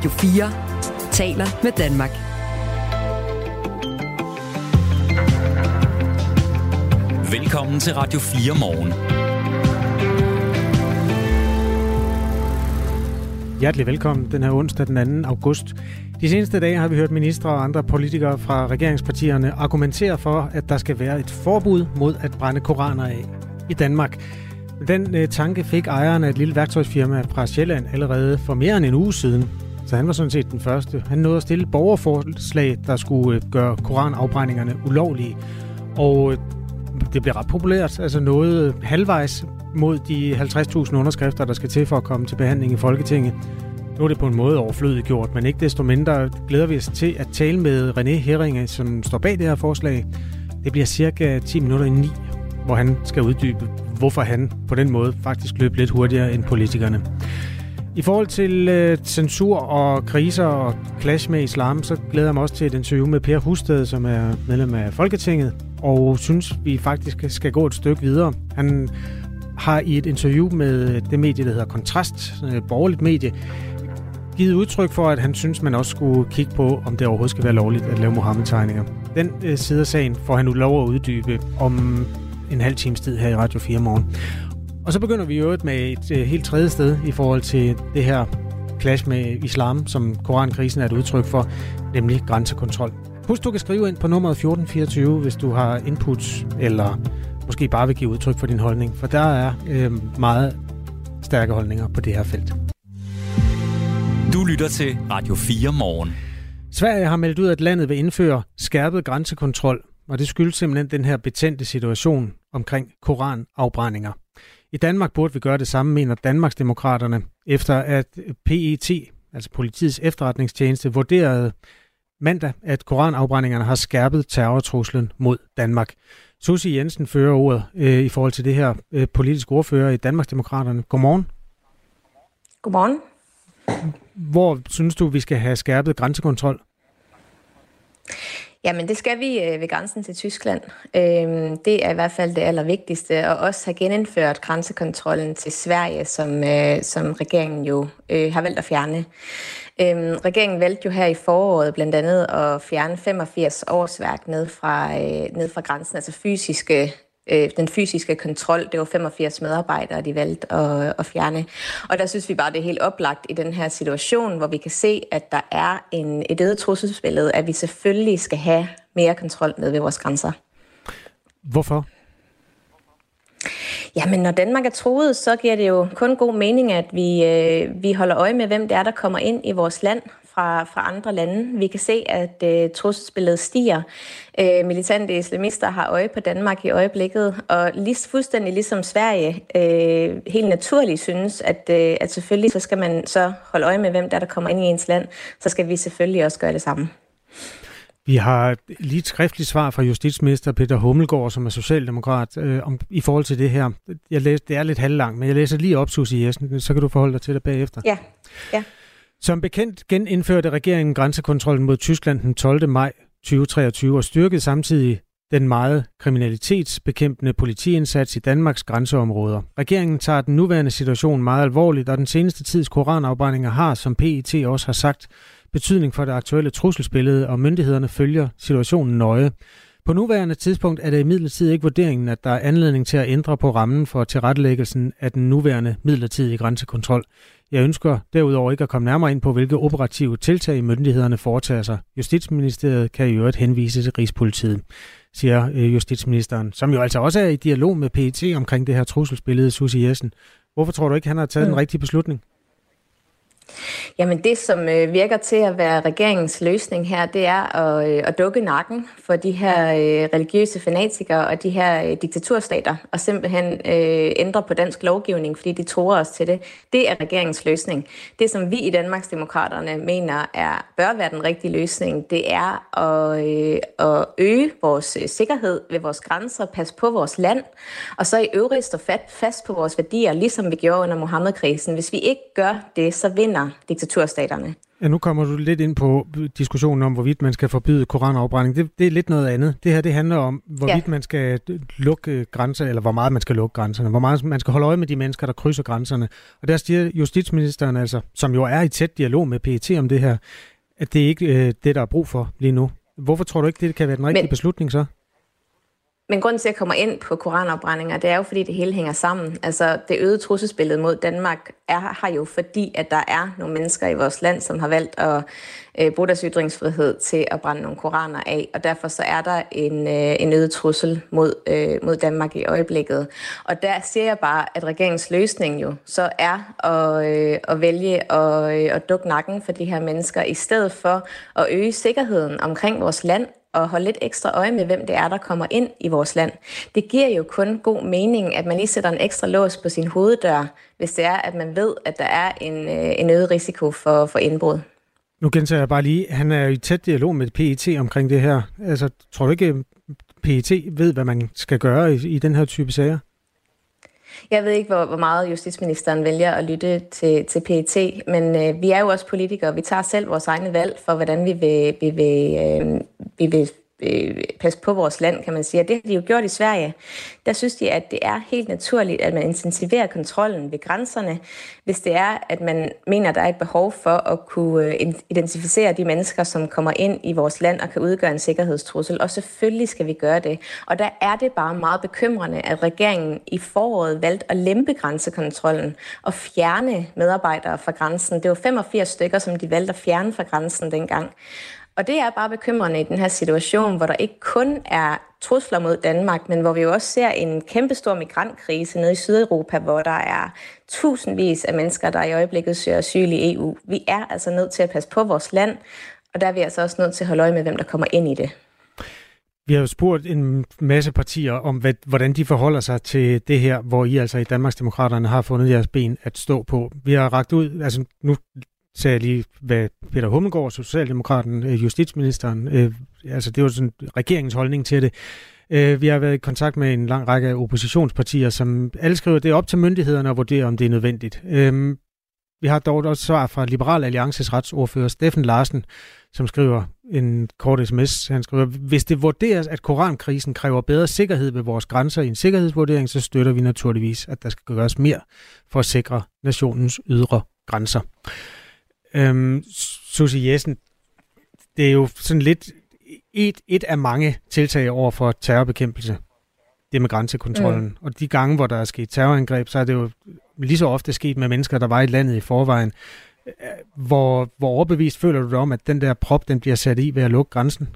Radio 4 taler med Danmark. Velkommen til Radio 4 morgen. Hjertelig velkommen den her onsdag den 2. august. De seneste dage har vi hørt ministre og andre politikere fra regeringspartierne argumentere for, at der skal være et forbud mod at brænde koraner af i Danmark. Den øh, tanke fik ejeren af et lille værktøjsfirma fra Sjælland allerede for mere end en uge siden. Så han var sådan set den første. Han nåede at stille borgerforslag, der skulle øh, gøre koranafbrændingerne ulovlige. Og øh, det blev ret populært, altså noget øh, halvvejs mod de 50.000 underskrifter, der skal til for at komme til behandling i Folketinget. Nu er det på en måde overflødigt gjort, men ikke desto mindre glæder vi os til at tale med René Herringe, som står bag det her forslag. Det bliver cirka 10 minutter i 9, hvor han skal uddybe, hvorfor han på den måde faktisk løb lidt hurtigere end politikerne. I forhold til øh, censur og kriser og clash med islam, så glæder jeg mig også til et interview med Per Husted, som er medlem af Folketinget, og synes, vi faktisk skal gå et stykke videre. Han har i et interview med det medie, der hedder Kontrast, et borgerligt medie, givet udtryk for, at han synes, man også skulle kigge på, om det overhovedet skal være lovligt at lave Mohammed-tegninger. Den øh, side af sagen får han nu lov at uddybe om en halv times tid her i Radio 4 morgen. Og så begynder vi jo med et øh, helt tredje sted i forhold til det her clash med islam, som Korankrisen er et udtryk for, nemlig grænsekontrol. Husk, du kan skrive ind på nummeret 1424, hvis du har input, eller måske bare vil give udtryk for din holdning, for der er øh, meget stærke holdninger på det her felt. Du lytter til Radio 4 morgen. Sverige har meldt ud, at landet vil indføre skærpet grænsekontrol, og det skyldes simpelthen den her betændte situation omkring koranafbrændinger. I Danmark burde vi gøre det samme, mener Danmarksdemokraterne, efter at PET, altså politiets efterretningstjeneste, vurderede mandag, at koranafbrændingerne har skærpet terrortruslen mod Danmark. Susi Jensen fører ordet øh, i forhold til det her øh, politiske ordfører i Danmarksdemokraterne. Godmorgen. Godmorgen. Hvor synes du, vi skal have skærpet grænsekontrol? Jamen, det skal vi øh, ved grænsen til Tyskland. Øhm, det er i hvert fald det allervigtigste, og også have genindført grænsekontrollen til Sverige, som, øh, som regeringen jo øh, har valgt at fjerne. Øhm, regeringen valgte jo her i foråret blandt andet at fjerne 85 årsværk ned fra, øh, ned fra grænsen, altså fysiske øh, den fysiske kontrol. Det var 85 medarbejdere, de valgte at, at fjerne. Og der synes vi bare, det er helt oplagt i den her situation, hvor vi kan se, at der er en, et øget trusselsbillede, at vi selvfølgelig skal have mere kontrol med ved vores grænser. Hvorfor? Jamen, når Danmark er troet, så giver det jo kun god mening, at vi, øh, vi holder øje med, hvem det er, der kommer ind i vores land fra, fra andre lande. Vi kan se, at øh, trusselsbilledet stiger. Øh, militante islamister har øje på Danmark i øjeblikket, og lige, fuldstændig ligesom Sverige øh, helt naturligt synes, at, øh, at selvfølgelig så skal man så holde øje med, hvem der, der kommer ind i ens land, så skal vi selvfølgelig også gøre det samme. Vi har lige et skriftligt svar fra justitsminister Peter Hummelgaard, som er socialdemokrat, øh, om, i forhold til det her. Jeg læser, det er lidt halvlangt, men jeg læser lige op, Susie Jessen, så kan du forholde dig til det bagefter. Ja, ja. Som bekendt genindførte regeringen grænsekontrollen mod Tyskland den 12. maj 2023 og styrkede samtidig den meget kriminalitetsbekæmpende politiindsats i Danmarks grænseområder. Regeringen tager den nuværende situation meget alvorligt, og den seneste tids koranafbrændinger har, som PET også har sagt, betydning for det aktuelle trusselsbillede, og myndighederne følger situationen nøje. På nuværende tidspunkt er det imidlertid ikke vurderingen, at der er anledning til at ændre på rammen for tilrettelæggelsen af den nuværende midlertidige grænsekontrol. Jeg ønsker derudover ikke at komme nærmere ind på, hvilke operative tiltag myndighederne foretager sig. Justitsministeriet kan i øvrigt henvise til Rigspolitiet, siger øh, justitsministeren, som jo altså også er i dialog med PET omkring det her trusselsbillede, Susie Jessen. Hvorfor tror du ikke, han har taget den rigtige beslutning? Jamen det, som øh, virker til at være regeringens løsning her, det er at, øh, at dukke nakken for de her øh, religiøse fanatikere og de her øh, diktaturstater, og simpelthen øh, ændre på dansk lovgivning, fordi de tror os til det. Det er regeringens løsning. Det, som vi i Danmarksdemokraterne mener er, bør være den rigtige løsning, det er at, øh, at øge vores øh, sikkerhed ved vores grænser, passe på vores land, og så i øvrigt stå fast på vores værdier, ligesom vi gjorde under Mohammed-krisen. Hvis vi ikke gør det, så vinder diktaturstaterne. Ja, nu kommer du lidt ind på diskussionen om, hvorvidt man skal forbyde koranafbrænding. Det, det er lidt noget andet. Det her, det handler om, hvorvidt ja. man skal lukke grænser, eller hvor meget man skal lukke grænserne, hvor meget man skal holde øje med de mennesker, der krydser grænserne. Og der siger justitsministeren altså, som jo er i tæt dialog med PET om det her, at det er ikke øh, det, der er brug for lige nu. Hvorfor tror du ikke, det kan være den rigtige Men... beslutning så? Men grunden til, at jeg kommer ind på koranopbrændinger, det er jo, fordi det hele hænger sammen. Altså, det øgede trusselsbillede mod Danmark er her jo, fordi at der er nogle mennesker i vores land, som har valgt at øh, bruge deres ytringsfrihed til at brænde nogle koraner af, og derfor så er der en, øh, en øget trussel mod, øh, mod Danmark i øjeblikket. Og der ser jeg bare, at regeringens løsning jo så er at, øh, at vælge at, øh, at dukke nakken for de her mennesker, i stedet for at øge sikkerheden omkring vores land at holde lidt ekstra øje med, hvem det er, der kommer ind i vores land. Det giver jo kun god mening, at man lige sætter en ekstra lås på sin hoveddør, hvis det er, at man ved, at der er en, øh, en øget risiko for, for indbrud. Nu gentager jeg bare lige, han er i tæt dialog med PET omkring det her. Altså, tror du ikke, PET ved, hvad man skal gøre i, i den her type sager? Jeg ved ikke, hvor, hvor meget justitsministeren vælger at lytte til, til PET, men øh, vi er jo også politikere. Vi tager selv vores egne valg for, hvordan vi vil, vi vil, øh, vi vil øh, passe på vores land, kan man sige. Og det har de jo gjort i Sverige. Der synes de, at det er helt naturligt, at man intensiverer kontrollen ved grænserne, hvis det er, at man mener, at der er et behov for at kunne øh, identificere de mennesker, som kommer ind i vores land og kan udgøre en sikkerhedstrussel. Og selvfølgelig skal vi gøre det. Og der er det bare meget bekymrende, at regeringen i foråret valgte at lempe grænsekontrollen og fjerne medarbejdere fra grænsen. Det var 85 stykker, som de valgte at fjerne fra grænsen dengang. Og det er bare bekymrende i den her situation, hvor der ikke kun er trusler mod Danmark, men hvor vi jo også ser en kæmpestor migrantkrise nede i Sydeuropa, hvor der er tusindvis af mennesker, der i øjeblikket søger asyl i EU. Vi er altså nødt til at passe på vores land, og der er vi altså også nødt til at holde øje med, hvem der kommer ind i det. Vi har jo spurgt en masse partier om, hvad, hvordan de forholder sig til det her, hvor I altså i Danmarksdemokraterne har fundet jeres ben at stå på. Vi har ragt ud, altså nu sagde jeg lige, hvad Peter Hummelgaard, Socialdemokraten, øh, justitsministeren, øh, altså det var sådan regeringens holdning til det. Øh, vi har været i kontakt med en lang række af oppositionspartier, som alle skriver, at det er op til myndighederne at vurdere, om det er nødvendigt. Øh, vi har dog også svar fra Liberal Alliances retsordfører Steffen Larsen, som skriver en kort sms. Han skriver, hvis det vurderes, at korankrisen kræver bedre sikkerhed ved vores grænser i en sikkerhedsvurdering, så støtter vi naturligvis, at der skal gøres mere for at sikre nationens ydre grænser. Øhm, Susie Jessen, det er jo sådan lidt et, et af mange tiltag over for terrorbekæmpelse, det med grænsekontrollen. Mm. Og de gange, hvor der er sket terrorangreb, så er det jo lige så ofte sket med mennesker, der var i landet i forvejen. Hvor, hvor overbevist føler du dig om, at den der prop, den bliver sat i ved at lukke grænsen?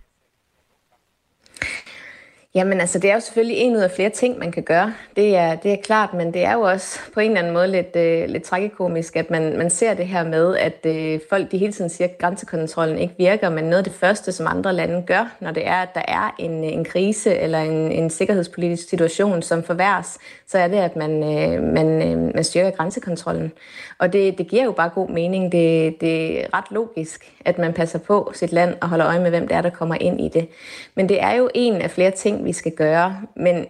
Jamen altså, det er jo selvfølgelig en ud af flere ting, man kan gøre. Det er, det er klart, men det er jo også på en eller anden måde lidt, øh, lidt tragikomisk, at man, man ser det her med, at øh, folk de hele tiden siger, at grænsekontrollen ikke virker, men noget af det første, som andre lande gør, når det er, at der er en, øh, en krise eller en, en sikkerhedspolitisk situation, som forværres, så er det, at man, øh, man, øh, man styrker grænsekontrollen. Og det, det giver jo bare god mening. Det, det er ret logisk, at man passer på sit land og holder øje med, hvem det er, der kommer ind i det. Men det er jo en af flere ting, vi skal gøre. Men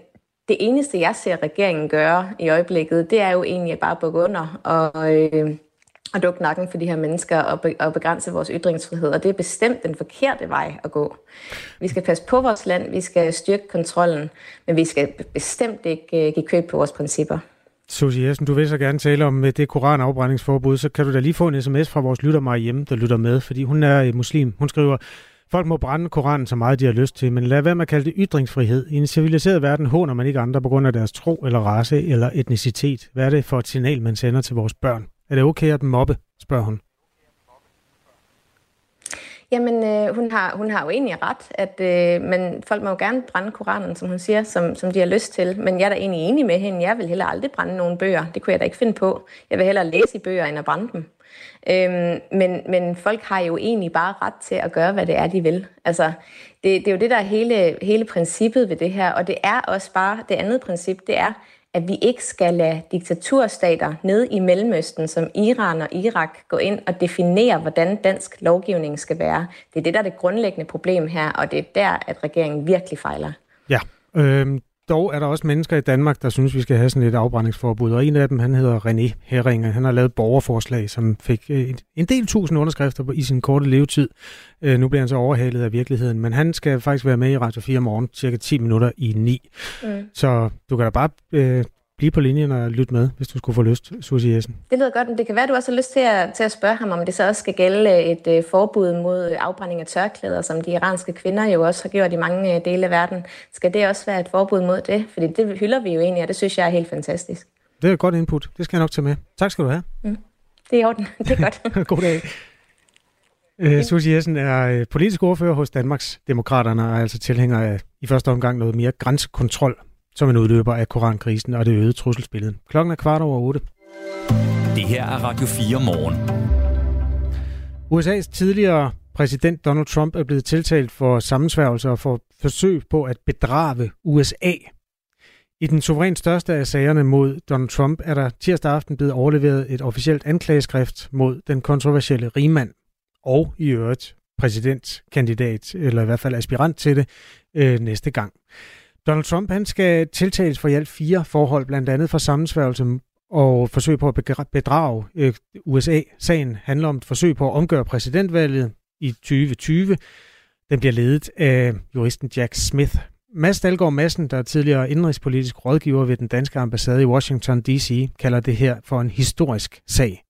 det eneste, jeg ser regeringen gøre i øjeblikket, det er jo egentlig bare at bukke under og, øh, og dukke nakken for de her mennesker og, be, og begrænse vores ytringsfrihed. Og det er bestemt den forkerte vej at gå. Vi skal passe på vores land, vi skal styrke kontrollen, men vi skal bestemt ikke øh, give køb på vores principper. Susie Jessen, du vil så gerne tale om øh, det koranafbrændingsforbud, så kan du da lige få en sms fra vores lytter Marie hjemme, der lytter med, fordi hun er øh, muslim. Hun skriver, Folk må brænde Koranen så meget, de har lyst til, men lad være med at kalde det ytringsfrihed. I en civiliseret verden håner man ikke andre på grund af deres tro eller race eller etnicitet. Hvad er det for et signal, man sender til vores børn? Er det okay at mobbe, spørger hun. Jamen, øh, hun, har, hun har jo egentlig ret, at øh, man, folk må jo gerne brænde Koranen, som hun siger, som, som de har lyst til. Men jeg er da egentlig enig med hende. Jeg vil heller aldrig brænde nogen bøger. Det kunne jeg da ikke finde på. Jeg vil hellere læse i bøger, end at brænde dem. Øhm, men, men folk har jo egentlig bare ret til at gøre, hvad det er, de vil. Altså, det, det er jo det, der er hele, hele princippet ved det her. Og det er også bare, det andet princip, det er, at vi ikke skal lade diktaturstater nede i Mellemøsten, som Iran og Irak, gå ind og definere, hvordan dansk lovgivning skal være. Det er det, der er det grundlæggende problem her, og det er der, at regeringen virkelig fejler. Ja, øh, dog er der også mennesker i Danmark, der synes, vi skal have sådan et afbrændingsforbud, og en af dem, han hedder René Herringe. Han har lavet borgerforslag, som fik øh, en del tusind underskrifter i sin korte levetid. Øh, nu bliver han så overhalet af virkeligheden, men han skal faktisk være med i Radio 4 morgen, cirka 10 minutter i 9. Mm. Så du kan da bare øh, blive på linjen og lytte med, hvis du skulle få lyst, Susie Jessen. Det lyder godt, men det kan være, at du også har lyst til at, til at spørge ham, om det så også skal gælde et uh, forbud mod afbrænding af tørklæder, som de iranske kvinder jo også har gjort i mange uh, dele af verden. Skal det også være et forbud mod det? Fordi det hylder vi jo egentlig, og det synes jeg er helt fantastisk. Det er et godt input. Det skal jeg nok tage med. Tak skal du have. Mm. Det er i orden. Det er godt. God dag. Okay. Uh, Susie Jessen er politisk ordfører hos Danmarks Demokraterne og er altså tilhænger af i første omgang noget mere grænsekontrol som en udløber af korankrisen og det øgede trusselsbillede. Klokken er kvart over otte. Det her er Radio 4 morgen. USA's tidligere præsident Donald Trump er blevet tiltalt for sammensværgelser og for forsøg på at bedrage USA. I den suverænt største af sagerne mod Donald Trump er der tirsdag aften blevet overleveret et officielt anklageskrift mod den kontroversielle rigmand og i øvrigt præsidentkandidat, eller i hvert fald aspirant til det, øh, næste gang. Donald Trump han skal tiltales for i alt fire forhold, blandt andet for sammensværgelse og forsøg på at bedrage øh, USA. Sagen handler om et forsøg på at omgøre præsidentvalget i 2020. Den bliver ledet af juristen Jack Smith. Mads Dalgaard Madsen, der er tidligere indrigspolitisk rådgiver ved den danske ambassade i Washington D.C., kalder det her for en historisk sag.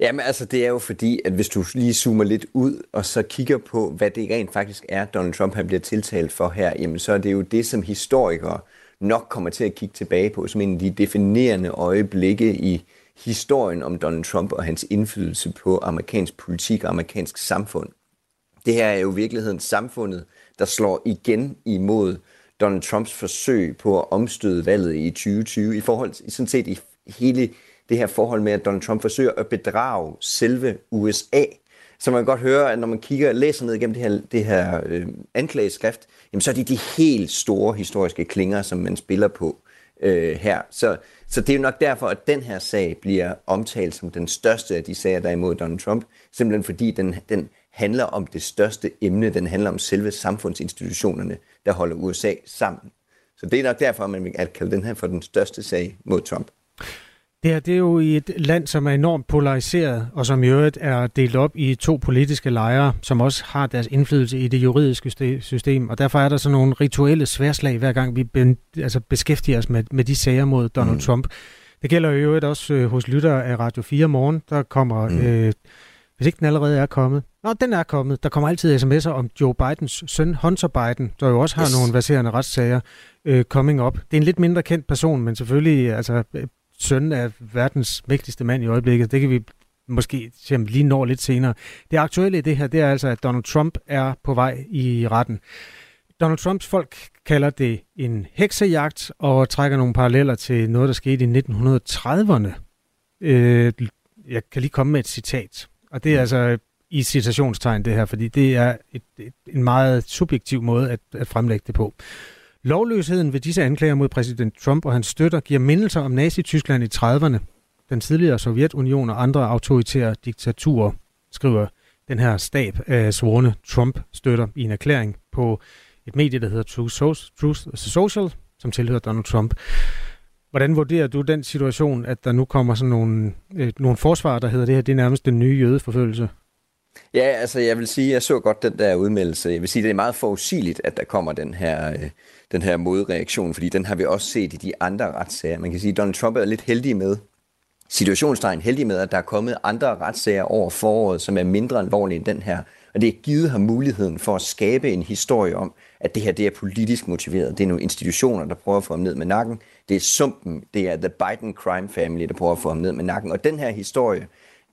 Jamen altså, det er jo fordi, at hvis du lige zoomer lidt ud, og så kigger på, hvad det rent faktisk er, Donald Trump han bliver tiltalt for her, jamen så er det jo det, som historikere nok kommer til at kigge tilbage på, som en af de definerende øjeblikke i historien om Donald Trump og hans indflydelse på amerikansk politik og amerikansk samfund. Det her er jo i virkeligheden samfundet, der slår igen imod Donald Trumps forsøg på at omstøde valget i 2020 i forhold til sådan set i hele det her forhold med, at Donald Trump forsøger at bedrage selve USA. Så man kan godt høre, at når man kigger læser ned igennem det her, det her øh, anklageskrift, jamen så er det de helt store historiske klinger, som man spiller på øh, her. Så, så det er jo nok derfor, at den her sag bliver omtalt som den største af de sager, der er imod Donald Trump, simpelthen fordi den, den handler om det største emne, den handler om selve samfundsinstitutionerne, der holder USA sammen. Så det er nok derfor, at man vil kalde den her for den største sag mod Trump. Det her det er jo i et land, som er enormt polariseret, og som i øvrigt er delt op i to politiske lejre, som også har deres indflydelse i det juridiske system. Og derfor er der sådan nogle rituelle sværslag, hver gang vi altså beskæftiger os med, med de sager mod Donald mm. Trump. Det gælder jo øvrigt også øh, hos lyttere af Radio 4 morgen. Der kommer, mm. øh, hvis ikke den allerede er kommet, Nå, den er kommet. Der kommer altid sms'er om Joe Bidens søn, Hunter Biden, der jo også har yes. nogle verserende retssager øh, coming up. Det er en lidt mindre kendt person, men selvfølgelig altså, søn af verdens mægtigste mand i øjeblikket. Det kan vi måske lige nå lidt senere. Det aktuelle i det her, det er altså, at Donald Trump er på vej i retten. Donald Trumps folk kalder det en heksejagt og trækker nogle paralleller til noget, der skete i 1930'erne. Øh, jeg kan lige komme med et citat, og det er altså i citationstegn det her, fordi det er et, et, en meget subjektiv måde at, at fremlægge det på. Lovløsheden ved disse anklager mod præsident Trump og hans støtter giver mindelser om Nazi-Tyskland i 30'erne, den tidligere Sovjetunion og andre autoritære diktaturer, skriver den her stab af svorne Trump-støtter i en erklæring på et medie, der hedder Truth Social, som tilhører Donald Trump. Hvordan vurderer du den situation, at der nu kommer sådan nogle, øh, nogle forsvar, der hedder det her, det er nærmest den nye jødeforfølgelse? Ja, altså jeg vil sige, jeg så godt den der udmeldelse. Jeg vil sige, det er meget forudsigeligt, at der kommer den her, øh, den her modreaktion, fordi den har vi også set i de andre retssager. Man kan sige, at Donald Trump er lidt heldig med, situationstegn heldig med, at der er kommet andre retssager over foråret, som er mindre alvorlige end den her. Og det har givet ham muligheden for at skabe en historie om, at det her det er politisk motiveret. Det er nogle institutioner, der prøver at få ham ned med nakken. Det er sumpen, det er The Biden Crime Family, der prøver at få ham ned med nakken. Og den her historie,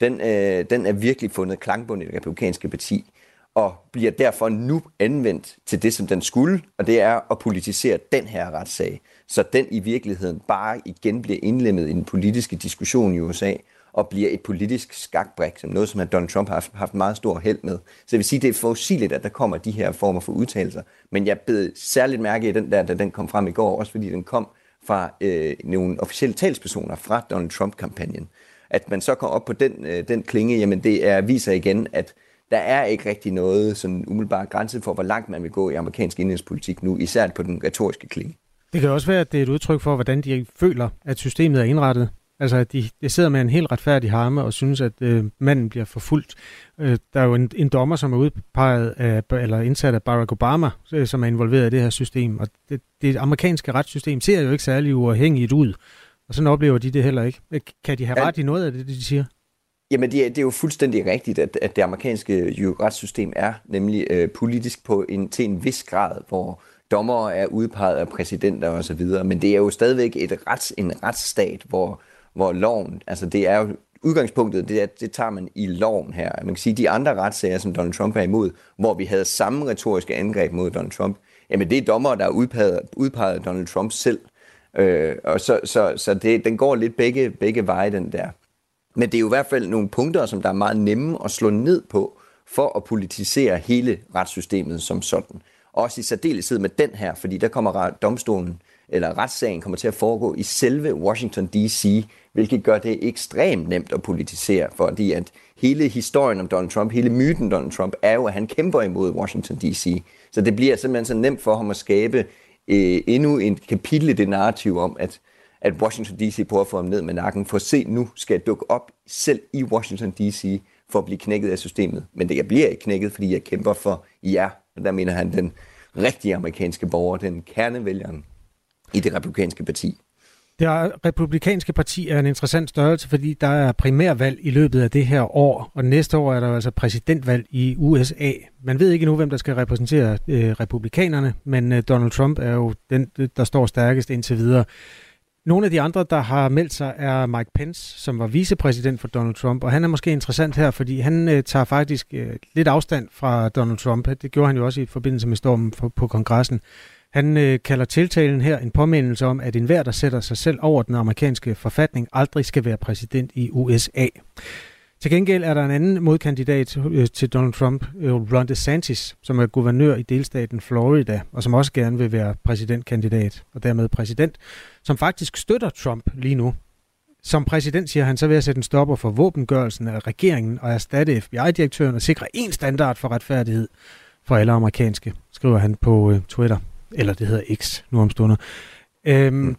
den, øh, den er virkelig fundet klangbund i det republikanske parti, og bliver derfor nu anvendt til det, som den skulle, og det er at politisere den her retssag, så den i virkeligheden bare igen bliver indlemmet i den politiske diskussion i USA, og bliver et politisk skakbræk, som noget, som Donald Trump har haft, haft meget stor held med. Så jeg vil sige, det er forudsigeligt, at der kommer de her former for udtalelser. Men jeg bed særligt mærke i den der, da den kom frem i går, også fordi den kom fra øh, nogle officielle talspersoner fra Donald Trump-kampagnen at man så kommer op på den, øh, den klinge, jamen det er, viser igen, at der er ikke rigtig noget sådan umiddelbart grænse for, hvor langt man vil gå i amerikansk indrigspolitik nu, især på den retoriske klinge. Det kan også være, at det er et udtryk for, hvordan de føler, at systemet er indrettet. Altså, at de, de sidder med en helt retfærdig harme og synes, at øh, manden bliver forfulgt. Øh, der er jo en, en dommer, som er udpeget af, eller indsat af Barack Obama, øh, som er involveret i det her system. Og det, det amerikanske retssystem ser jo ikke særlig uafhængigt ud. Og sådan oplever de det heller ikke. Kan de have ret i noget af det, de siger? Jamen, det er, det er jo fuldstændig rigtigt, at, at det amerikanske retssystem er nemlig øh, politisk på en, til en vis grad, hvor dommere er udpeget af præsidenter osv., men det er jo stadigvæk et rets, en retsstat, hvor, hvor loven, altså det er jo udgangspunktet, det, er, det tager man i loven her. Man kan sige, at de andre retssager, som Donald Trump er imod, hvor vi havde samme retoriske angreb mod Donald Trump, jamen det er dommere, der er udpeget, udpeget Donald Trump selv. Øh, og så så, så det, den går lidt begge, begge veje, den der. Men det er jo i hvert fald nogle punkter, som der er meget nemme at slå ned på, for at politisere hele retssystemet som sådan. Også i særdeleshed med den her, fordi der kommer domstolen, eller retssagen kommer til at foregå i selve Washington D.C., hvilket gør det ekstremt nemt at politisere, fordi at hele historien om Donald Trump, hele myten Donald Trump, er jo, at han kæmper imod Washington D.C. Så det bliver simpelthen så nemt for ham at skabe øh, endnu en kapitel i det narrativ om, at at Washington D.C. prøver at få ham ned med nakken, for at se, nu skal jeg dukke op selv i Washington D.C. for at blive knækket af systemet. Men det jeg bliver ikke knækket, fordi jeg kæmper for jer. Og der mener han den rigtige amerikanske borger, den kernevælgeren i det republikanske parti. Det republikanske parti er en interessant størrelse, fordi der er primærvalg i løbet af det her år, og næste år er der altså præsidentvalg i USA. Man ved ikke nu, hvem der skal repræsentere øh, republikanerne, men øh, Donald Trump er jo den, øh, der står stærkest indtil videre. Nogle af de andre, der har meldt sig, er Mike Pence, som var vicepræsident for Donald Trump, og han er måske interessant her, fordi han øh, tager faktisk øh, lidt afstand fra Donald Trump. Det gjorde han jo også i forbindelse med stormen for, på kongressen. Han øh, kalder tiltalen her en påmindelse om, at enhver, der sætter sig selv over den amerikanske forfatning, aldrig skal være præsident i USA. Til gengæld er der en anden modkandidat øh, til Donald Trump, øh, Ron DeSantis, som er guvernør i delstaten Florida, og som også gerne vil være præsidentkandidat, og dermed præsident, som faktisk støtter Trump lige nu. Som præsident siger han, så vil jeg sætte en stopper for våbengørelsen af regeringen og erstatte FBI-direktøren og sikre en standard for retfærdighed for alle amerikanske, skriver han på øh, Twitter, eller det hedder X nu om stunder. Øhm, mm.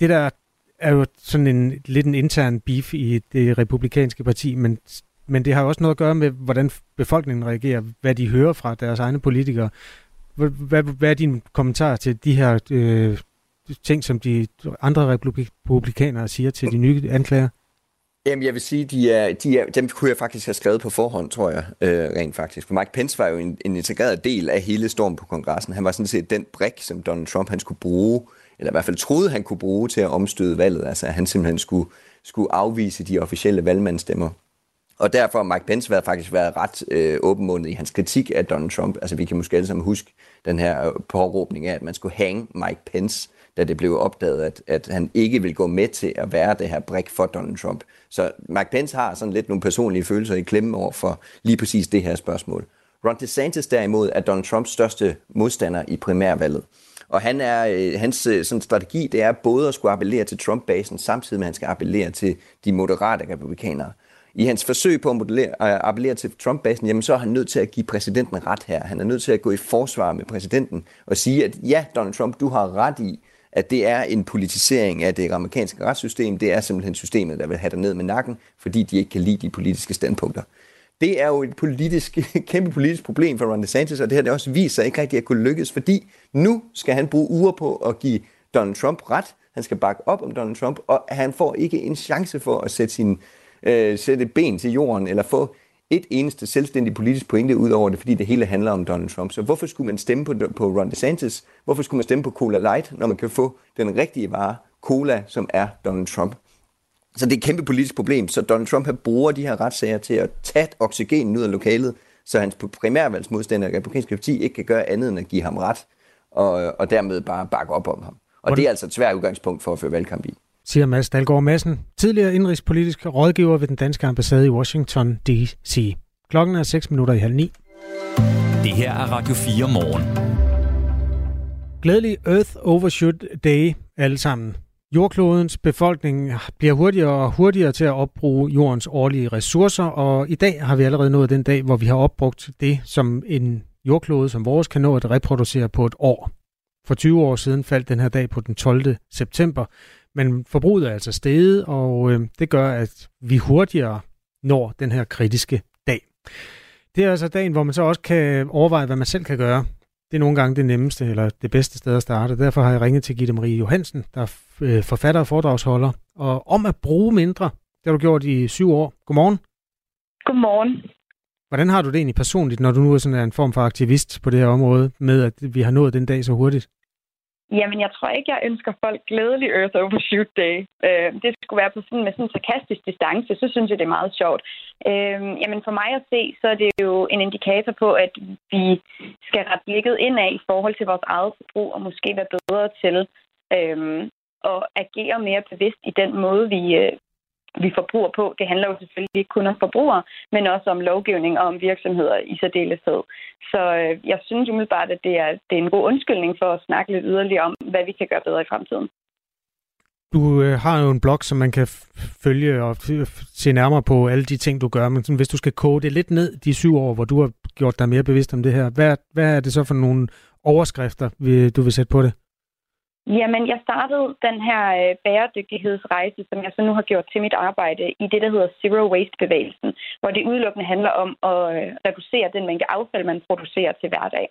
Det der er jo sådan en lidt en intern beef i det republikanske parti, men, men det har jo også noget at gøre med, hvordan befolkningen reagerer, hvad de hører fra deres egne politikere. Hvad, hvad, er din kommentar til de her øh, ting, som de andre republikanere siger til de nye anklager? Jamen, jeg vil sige, de er, de er, dem kunne jeg faktisk have skrevet på forhånd, tror jeg, øh, rent faktisk. For Mike Pence var jo en, en integreret del af hele stormen på kongressen. Han var sådan set den brik, som Donald Trump han skulle bruge eller i hvert fald troede, han kunne bruge til at omstøde valget. Altså, at han simpelthen skulle, skulle afvise de officielle valgmandsstemmer. Og derfor har Mike Pence været, faktisk været ret øh, åbenmundet i hans kritik af Donald Trump. Altså, vi kan måske alle sammen huske den her øh, påråbning af, at man skulle hænge Mike Pence, da det blev opdaget, at, at han ikke vil gå med til at være det her brik for Donald Trump. Så Mike Pence har sådan lidt nogle personlige følelser i klemme over for lige præcis det her spørgsmål. Ron DeSantis derimod er Donald Trumps største modstander i primærvalget. Og han er, øh, hans øh, sådan strategi, det er både at skulle appellere til Trump-basen, samtidig med at han skal appellere til de moderate republikanere. I hans forsøg på at modellere, øh, appellere til Trump-basen, jamen så er han nødt til at give præsidenten ret her. Han er nødt til at gå i forsvar med præsidenten og sige, at ja, Donald Trump, du har ret i, at det er en politisering af det amerikanske retssystem. Det er simpelthen systemet, der vil have dig ned med nakken, fordi de ikke kan lide de politiske standpunkter. Det er jo et politisk, kæmpe politisk problem for Ron DeSantis, og det har det også vist sig ikke rigtig at kunne lykkes, fordi nu skal han bruge uger på at give Donald Trump ret. Han skal bakke op om Donald Trump, og han får ikke en chance for at sætte, sin, øh, sætte ben til jorden, eller få et eneste selvstændig politisk pointe ud over det, fordi det hele handler om Donald Trump. Så hvorfor skulle man stemme på, på Ron DeSantis? Hvorfor skulle man stemme på Cola Light, når man kan få den rigtige vare, Cola, som er Donald Trump? Så det er et kæmpe politisk problem, så Donald Trump har bruger de her retssager til at tage oxygenen ud af lokalet, så hans primærvalgsmodstander, republikanske parti, ikke kan gøre andet end at give ham ret, og, og dermed bare bakke op om ham. Og det er altså et svært udgangspunkt for at føre valgkamp i. Siger Mads Dalgaard Madsen, tidligere indrigspolitisk rådgiver ved den danske ambassade i Washington D.C. Klokken er 6 minutter i halv ni. Det her er Radio 4 morgen. Glædelig Earth Overshoot Day alle sammen. Jordklodens befolkning bliver hurtigere og hurtigere til at opbruge jordens årlige ressourcer, og i dag har vi allerede nået den dag, hvor vi har opbrugt det, som en jordklode som vores kan nå at reproducere på et år. For 20 år siden faldt den her dag på den 12. september, men forbruget er altså steget, og øh, det gør, at vi hurtigere når den her kritiske dag. Det er altså dagen, hvor man så også kan overveje, hvad man selv kan gøre det er nogle gange det nemmeste eller det bedste sted at starte. Derfor har jeg ringet til Gitte Marie Johansen, der er øh, forfatter og foredragsholder, og om at bruge mindre. Det har du gjort i syv år. Godmorgen. Godmorgen. Hvordan har du det egentlig personligt, når du nu er sådan en form for aktivist på det her område, med at vi har nået den dag så hurtigt? Jamen, jeg tror ikke, jeg ønsker folk glædelig Earth Overshoot Day. Øh, det skulle være på sådan, med sådan en sarkastisk distance, så synes jeg, det er meget sjovt. Øh, jamen, for mig at se, så er det jo en indikator på, at vi skal ret blikket indad i forhold til vores eget forbrug, og måske være bedre til øh, at agere mere bevidst i den måde, vi, øh, vi forbruger på. Det handler jo selvfølgelig ikke kun om forbrugere, men også om lovgivning og om virksomheder i særdeleshed. Så øh, jeg synes umiddelbart, at det er, det er en god undskyldning for at snakke lidt yderligere om, hvad vi kan gøre bedre i fremtiden. Du øh, har jo en blog, som man kan følge og se nærmere på alle de ting, du gør. Men sådan, hvis du skal koge det lidt ned de syv år, hvor du har gjort dig mere bevidst om det her, hvad, hvad er det så for nogle overskrifter, du vil sætte på det? Jamen, jeg startede den her øh, bæredygtighedsrejse, som jeg så nu har gjort til mit arbejde, i det, der hedder Zero Waste-bevægelsen, hvor det udelukkende handler om at øh, reducere den mængde affald, man producerer til hverdag.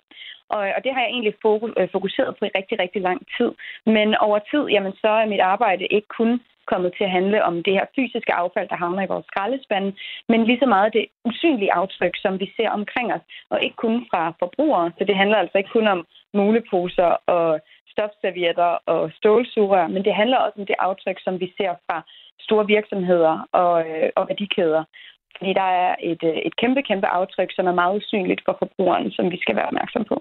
Og, og det har jeg egentlig øh, fokuseret på i rigtig, rigtig lang tid. Men over tid, jamen, så er mit arbejde ikke kun kommet til at handle om det her fysiske affald, der havner i vores skraldespande, men lige så meget det usynlige aftryk, som vi ser omkring os, og ikke kun fra forbrugere. Så det handler altså ikke kun om muleposer og stofservietter og stålsugerør, men det handler også om det aftryk, som vi ser fra store virksomheder og, øh, og værdikæder. Fordi der er et, øh, et kæmpe, kæmpe aftryk, som er meget usynligt for forbrugeren, som vi skal være opmærksom på.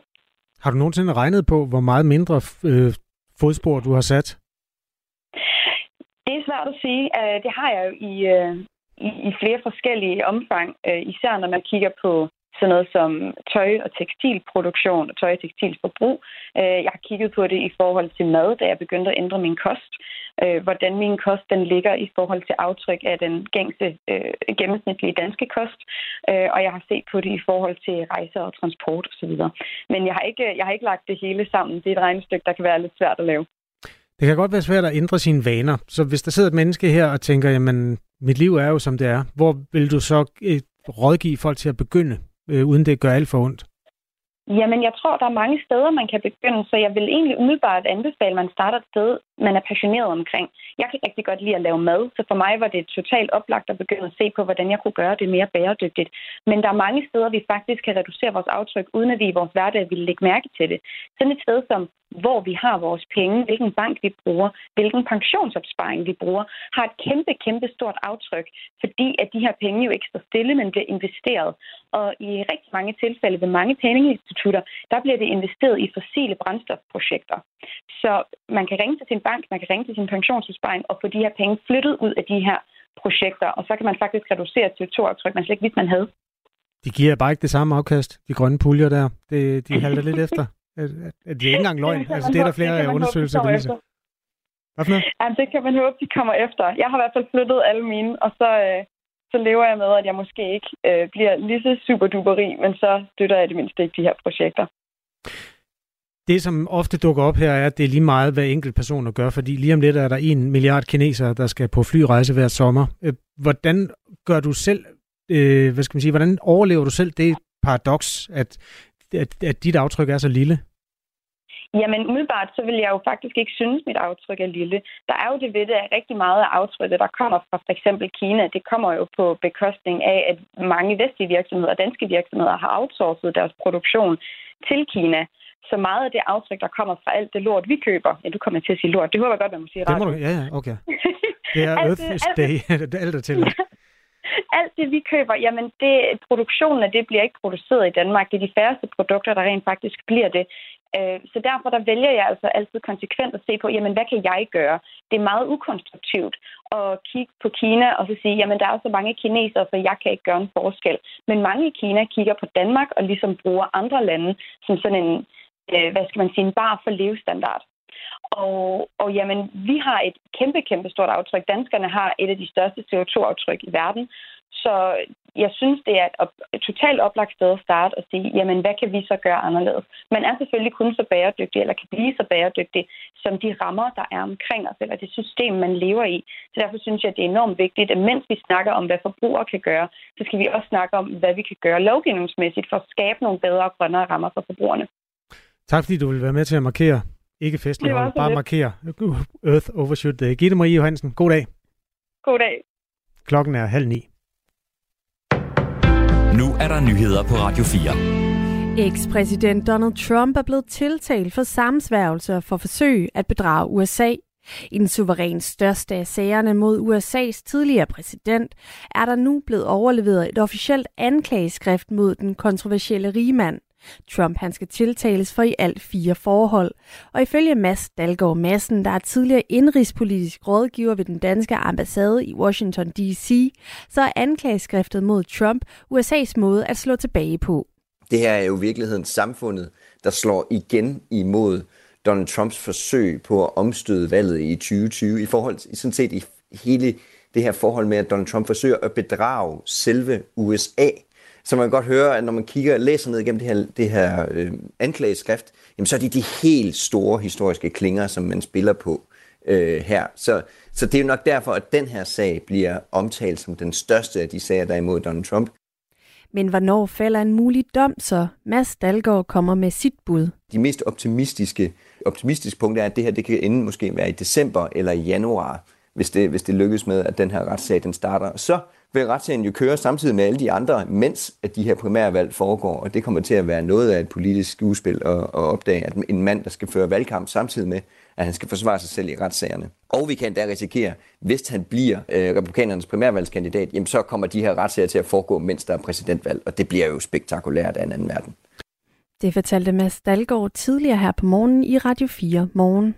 Har du nogensinde regnet på, hvor meget mindre øh, fodspor du har sat? Det er svært at sige. Øh, det har jeg jo i, i, i flere forskellige omfang, især når man kigger på sådan noget som tøj og tekstilproduktion og tøj og tekstilforbrug. Øh, jeg har kigget på det i forhold til mad, da jeg begyndte at ændre min kost. Øh, hvordan min kost den ligger i forhold til aftryk af den gængse øh, gennemsnitlige danske kost. Og jeg har set på det i forhold til rejser og transport osv. Men jeg har, ikke, jeg har ikke lagt det hele sammen. Det er et regnestykke, der kan være lidt svært at lave. Det kan godt være svært at ændre sine vaner. Så hvis der sidder et menneske her og tænker, jamen, mit liv er jo som det er, hvor vil du så rådgive folk til at begynde? Øh, uden det gør alt for ondt? Jamen, jeg tror, der er mange steder, man kan begynde, så jeg vil egentlig umiddelbart anbefale, at man starter et sted, man er passioneret omkring. Jeg kan rigtig godt lide at lave mad, så for mig var det totalt oplagt at begynde at se på, hvordan jeg kunne gøre det mere bæredygtigt. Men der er mange steder, vi faktisk kan reducere vores aftryk, uden at vi i vores hverdag vil lægge mærke til det. Sådan et sted som hvor vi har vores penge, hvilken bank vi bruger, hvilken pensionsopsparing vi bruger, har et kæmpe, kæmpe stort aftryk, fordi at de her penge jo ikke står stille, men bliver investeret. Og i rigtig mange tilfælde ved mange pengeinstitutter, der bliver det investeret i fossile brændstofprojekter. Så man kan ringe til sin bank, man kan ringe til sin pensionsopsparing og få de her penge flyttet ud af de her projekter, og så kan man faktisk reducere CO2-aftryk, man slet ikke vidste, man havde. De giver bare ikke det samme afkast, de grønne puljer der. Det, de halter lidt efter. At, at det er ikke engang løgn. Altså, det er der flere det undersøgelser, der viser. Hvad for noget? Jamen, det kan man håbe, de kommer efter. Jeg har i hvert fald flyttet alle mine, og så, øh, så lever jeg med, at jeg måske ikke øh, bliver lige så super duper rig, men så støtter jeg det mindste ikke de her projekter. Det, som ofte dukker op her, er, at det er lige meget, hvad enkelt personer gør, fordi lige om lidt er der en milliard kinesere, der skal på flyrejse hver sommer. Øh, hvordan gør du selv, øh, hvad skal man sige, hvordan overlever du selv det paradoks, at at, at dit aftryk er så lille? Jamen umiddelbart, så vil jeg jo faktisk ikke synes, at mit aftryk er lille. Der er jo det ved det, at rigtig meget af aftrykket, der kommer fra for eksempel Kina, det kommer jo på bekostning af, at mange vestlige virksomheder og danske virksomheder har outsourcet deres produktion til Kina. Så meget af det aftryk, der kommer fra alt det lort, vi køber, ja, du kommer til at sige lort, det håber jeg godt, man må sige ret. Det må du, ja, ja, okay. Det er Earth Day, alt er til. alt alt det, vi køber, jamen det, produktionen af det bliver ikke produceret i Danmark. Det er de færreste produkter, der rent faktisk bliver det. Øh, så derfor der vælger jeg altså altid konsekvent at se på, jamen hvad kan jeg gøre? Det er meget ukonstruktivt at kigge på Kina og så sige, jamen der er så mange kinesere, så jeg kan ikke gøre en forskel. Men mange i Kina kigger på Danmark og ligesom bruger andre lande som sådan en, øh, hvad skal man sige, en bar for levestandard. Og, og jamen, vi har et kæmpe, kæmpe stort aftryk. Danskerne har et af de største CO2-aftryk i verden. Så jeg synes, det er et, et totalt oplagt sted at starte og sige, jamen, hvad kan vi så gøre anderledes? Man er selvfølgelig kun så bæredygtig, eller kan blive så bæredygtig, som de rammer, der er omkring os, eller det system, man lever i. Så derfor synes jeg, det er enormt vigtigt, at mens vi snakker om, hvad forbrugere kan gøre, så skal vi også snakke om, hvad vi kan gøre lovgivningsmæssigt for at skabe nogle bedre og grønnere rammer for forbrugerne. Tak fordi du vil være med til at markere, ikke festlig bare markere Earth Overshoot Day. Gitte Marie Johansen, god dag. God dag. Klokken er halv ni. Nu er der nyheder på Radio 4. Eks-præsident Donald Trump er blevet tiltalt for samsværgelser for forsøg at bedrage USA. I den suverænt største af sagerne mod USA's tidligere præsident er der nu blevet overleveret et officielt anklageskrift mod den kontroversielle rigmand. Trump han skal tiltales for i alt fire forhold. Og ifølge Mads Dalgaard Madsen, der er tidligere indrigspolitisk rådgiver ved den danske ambassade i Washington D.C., så er anklageskriftet mod Trump USA's måde at slå tilbage på. Det her er jo i virkeligheden samfundet, der slår igen imod Donald Trumps forsøg på at omstøde valget i 2020 i forhold til sådan set i hele det her forhold med, at Donald Trump forsøger at bedrage selve USA så man kan godt høre, at når man kigger læser ned igennem det her, det her øh, anklageskrift, jamen så er det de helt store historiske klinger, som man spiller på øh, her. Så, så det er jo nok derfor, at den her sag bliver omtalt som den største af de sager, der er imod Donald Trump. Men hvornår falder en mulig dom, så Mads Dalgaard kommer med sit bud? De mest optimistiske, optimistiske punkter er, at det her det kan ende måske være i december eller i januar, hvis det, hvis det lykkes med, at den her retssag den starter. Så vil retssagen jo køre samtidig med alle de andre, mens at de her primærvalg foregår, og det kommer til at være noget af et politisk skuespil at, at opdage, at en mand, der skal føre valgkamp samtidig med, at han skal forsvare sig selv i retssagerne. Og vi kan da risikere, hvis han bliver øh, republikanernes primærvalgskandidat, jamen så kommer de her retssager til at foregå, mens der er præsidentvalg, og det bliver jo spektakulært af en anden verden. Det fortalte Mads Dalgaard tidligere her på morgen i Radio 4 Morgen.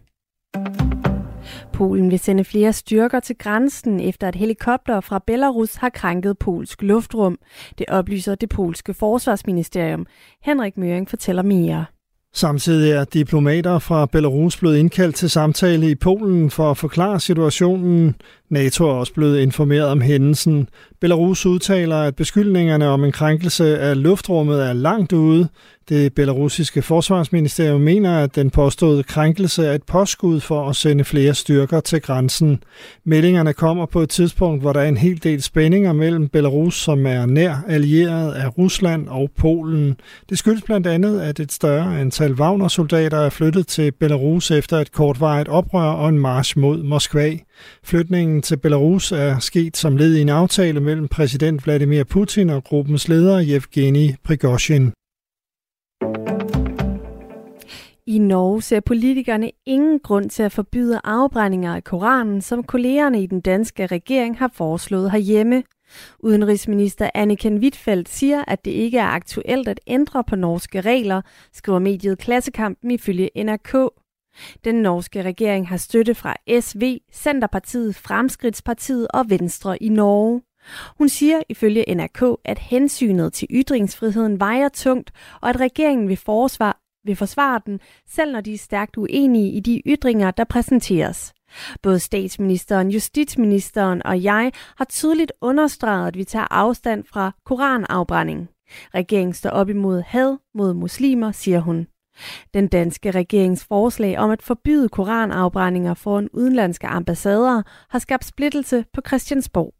Polen vil sende flere styrker til grænsen, efter at helikopter fra Belarus har krænket polsk luftrum. Det oplyser det polske forsvarsministerium. Henrik Møring fortæller mere. Samtidig er diplomater fra Belarus blevet indkaldt til samtale i Polen for at forklare situationen. NATO er også blevet informeret om hændelsen. Belarus udtaler, at beskyldningerne om en krænkelse af luftrummet er langt ude. Det belarusiske forsvarsministerium mener, at den påståede krænkelse er et påskud for at sende flere styrker til grænsen. Meldingerne kommer på et tidspunkt, hvor der er en hel del spændinger mellem Belarus, som er nær allieret af Rusland og Polen. Det skyldes blandt andet, at et større antal Wagner-soldater er flyttet til Belarus efter et kortvarigt oprør og en march mod Moskva. Flytningen til Belarus er sket som led i en aftale mellem præsident Vladimir Putin og gruppens leder Yevgeni Prigozhin. I Norge ser politikerne ingen grund til at forbyde afbrændinger af Koranen, som kollegerne i den danske regering har foreslået herhjemme. Udenrigsminister Anniken Wittfeldt siger, at det ikke er aktuelt at ændre på norske regler, skriver mediet Klassekampen ifølge NRK. Den norske regering har støtte fra SV, Centerpartiet, Fremskridtspartiet og Venstre i Norge. Hun siger ifølge NRK, at hensynet til ytringsfriheden vejer tungt, og at regeringen vil forsvare, vil forsvare den, selv når de er stærkt uenige i de ytringer, der præsenteres. Både statsministeren, justitsministeren og jeg har tydeligt understreget, at vi tager afstand fra koranafbrænding. Regeringen står op imod had mod muslimer, siger hun. Den danske regerings forslag om at forbyde koranafbrændinger foran udenlandske ambassader har skabt splittelse på Christiansborg.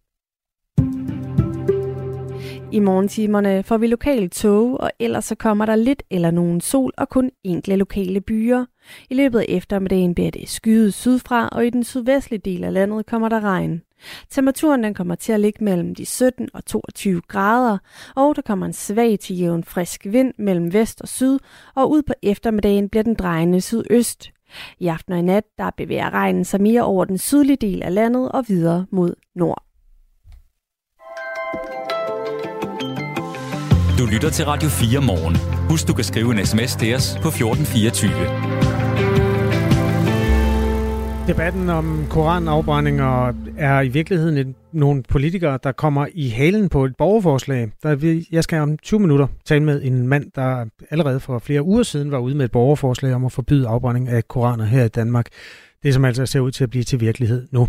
I morgentimerne får vi lokale tog, og ellers så kommer der lidt eller nogen sol og kun enkle lokale byer. I løbet af eftermiddagen bliver det skyet sydfra, og i den sydvestlige del af landet kommer der regn. Temperaturen den kommer til at ligge mellem de 17 og 22 grader, og der kommer en svag til jævn frisk vind mellem vest og syd, og ud på eftermiddagen bliver den drejende sydøst. I aften og i nat der bevæger regnen sig mere over den sydlige del af landet og videre mod nord. Du lytter til Radio 4 morgen. Husk, du kan skrive en sms til os på 1424. Debatten om koranafbrændinger er i virkeligheden et, nogle politikere, der kommer i halen på et borgerforslag. Der jeg skal om 20 minutter tale med en mand, der allerede for flere uger siden var ude med et borgerforslag om at forbyde afbrænding af koraner her i Danmark. Det som altså ser ud til at blive til virkelighed nu.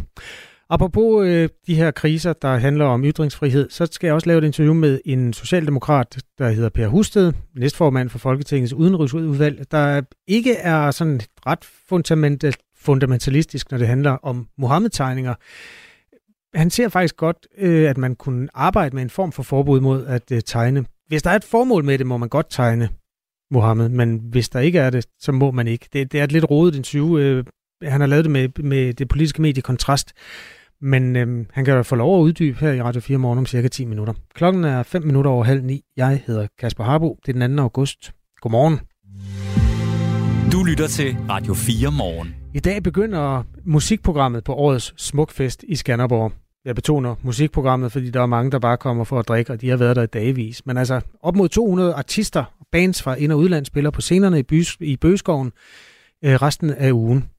Apropos øh, de her kriser, der handler om ytringsfrihed, så skal jeg også lave et interview med en socialdemokrat, der hedder Per Husted, næstformand for Folketingets udenrigsudvalg, der ikke er sådan ret fundamental, fundamentalistisk, når det handler om Mohammed-tegninger. Han ser faktisk godt, øh, at man kunne arbejde med en form for forbud mod at øh, tegne. Hvis der er et formål med det, må man godt tegne Mohammed, men hvis der ikke er det, så må man ikke. Det, det er et lidt rodet interview. Øh, han har lavet det med, med det politiske medie Kontrast, men øh, han kan jo få lov at uddybe her i Radio 4 morgen om cirka 10 minutter. Klokken er 5 minutter over halv ni. Jeg hedder Kasper Harbo. Det er den 2. august. Godmorgen. Du lytter til Radio 4 morgen. I dag begynder musikprogrammet på årets Smukfest i Skanderborg. Jeg betoner musikprogrammet, fordi der er mange, der bare kommer for at drikke, og de har været der i dagvis. Men altså, op mod 200 artister og bands fra ind- og udland spiller på scenerne i, Bys- i Bøgeskoven øh, resten af ugen.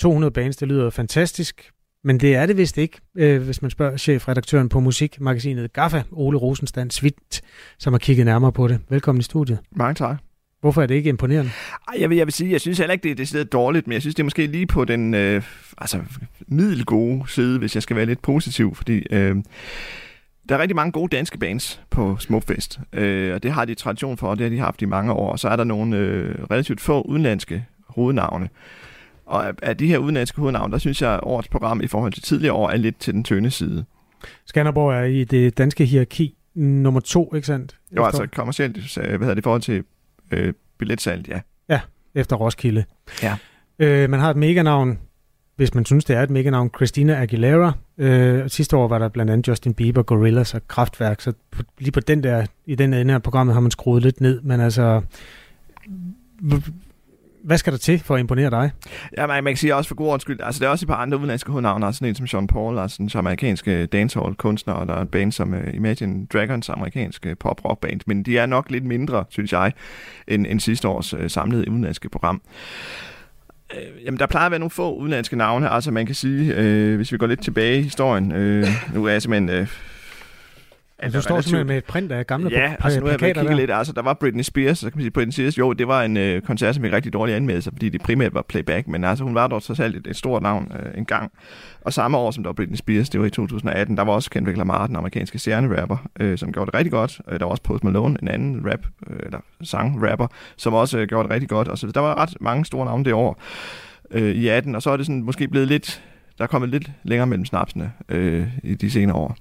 200 bands, det lyder fantastisk, men det er det vist ikke, øh, hvis man spørger chefredaktøren på musikmagasinet GAFFA, Ole Rosenstand Svigt, som har kigget nærmere på det. Velkommen i studiet. Mange tak. Hvorfor er det ikke imponerende? Ej, jeg vil, jeg vil sige, jeg synes heller ikke, det er decideret dårligt, men jeg synes, det er måske lige på den øh, altså, middelgode side, hvis jeg skal være lidt positiv, fordi øh, der er rigtig mange gode danske bands på Smukfest, øh, og det har de tradition for, og det har de haft i mange år. Og så er der nogle øh, relativt få udenlandske hovednavne. Og af, de her udenlandske hovednavne, der synes jeg, at årets program i forhold til tidligere år er lidt til den tynde side. Skanderborg er i det danske hierarki nummer to, ikke sandt? Jo, altså kommercielt, hvad hedder det, i forhold til øh, billetsalget, ja. Ja, efter Roskilde. Ja. Øh, man har et meganavn, hvis man synes, det er et meganavn, Christina Aguilera. Øh, sidste år var der blandt andet Justin Bieber, Gorillaz og Kraftwerk, så på, lige på den der, i den ende af programmet har man skruet lidt ned, men altså, hvad skal der til for at imponere dig? Ja, man, man kan sige også for god skyld, altså der er også et par andre udenlandske hovednavne, altså sådan en som Sean Paul, altså en amerikanske dancehall-kunstner, og der er et band som uh, Imagine Dragons, amerikanske øh, pop-rock-band, men de er nok lidt mindre, synes jeg, end, end sidste års uh, samlede udenlandske program. Jamen, der plejer at være nogle få udenlandske navne, altså man kan sige, øh, hvis vi går lidt tilbage i historien, Øh, nu er jeg simpelthen... Øh, Altså, du står simpelthen med et print af gamle Ja, altså nu har jeg kigget lidt. Altså, der var Britney Spears, så kan man sige, Britney Spears, jo, det var en øh, koncert, som fik rigtig dårlige anmeldelser, fordi det primært var playback, men altså, hun var dog trods alt et, et stort navn øh, en gang. Og samme år, som der var Britney Spears, det var i 2018, der var også Kendrick Lamar, den amerikanske stjerne-rapper, øh, som gjorde det rigtig godt. Øh, der var også Post Malone, en anden rap, øh, eller sang-rapper, som også øh, gjorde det rigtig godt. Og så der var ret mange store navne det år øh, i 18, og så er det sådan måske blevet lidt, der er kommet lidt længere mellem snapsene øh, i de senere år.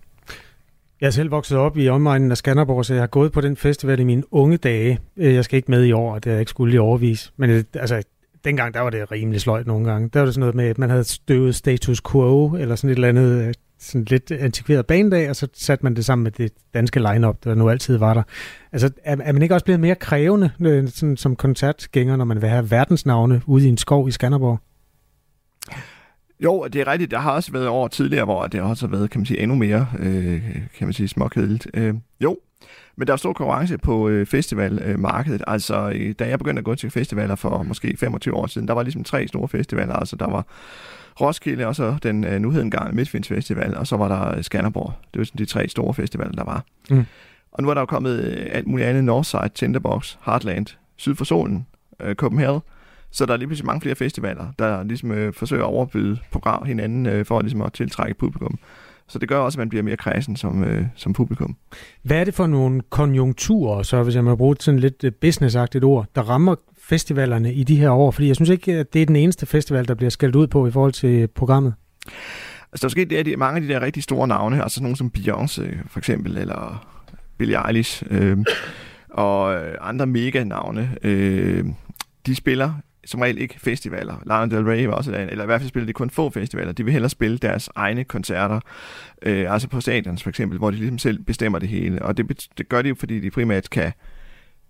Jeg er selv vokset op i omegnen af Skanderborg, så jeg har gået på den festival i mine unge dage. Øh, jeg skal ikke med i år, og det har jeg ikke skulle i overvis. Men øh, altså, dengang der var det rimelig sløjt nogle gange. Der var det sådan noget med, at man havde støvet status quo, eller sådan et eller andet øh, sådan lidt antikveret banedag, og så satte man det sammen med det danske line-up, der nu altid var der. Altså, er, er man ikke også blevet mere krævende sådan, som koncertgænger, når man vil have verdensnavne ude i en skov i Skanderborg? Jo, det er rigtigt. Der har også været år tidligere, hvor det også har været, kan man sige, endnu mere, øh, kan man sige, småkedeligt. Øh, jo, men der er stor konkurrence på øh, festivalmarkedet. Øh, altså, øh, da jeg begyndte at gå til festivaler for måske 25 år siden, der var ligesom tre store festivaler. Altså, der var Roskilde, og så den øh, nu gang Midtfinds Festival, og så var der Skanderborg. Det var sådan de tre store festivaler, der var. Mm. Og nu er der jo kommet øh, alt muligt andet. Northside, Tinderbox, Heartland, Syd for Solen, øh, Copenhagen. Så der er lige pludselig mange flere festivaler, der ligesom øh, forsøger at overbyde program hinanden øh, for ligesom at tiltrække publikum. Så det gør også, at man bliver mere kredsen som, øh, som publikum. Hvad er det for nogle konjunkturer, så hvis jeg må bruge sådan lidt øh, businessagtigt ord, der rammer festivalerne i de her år? Fordi jeg synes ikke, at det er den eneste festival, der bliver skældt ud på i forhold til programmet. Altså der er sket det, at de, mange af de der rigtig store navne, altså nogle som Beyoncé for eksempel, eller Billie Eilish, øh, og andre mega navne, øh, de spiller som regel ikke festivaler. Lana Del Rey var også der, eller i hvert fald spiller de kun få festivaler. De vil hellere spille deres egne koncerter, øh, altså på stadions for eksempel, hvor de ligesom selv bestemmer det hele. Og det, det gør de jo, fordi de primært kan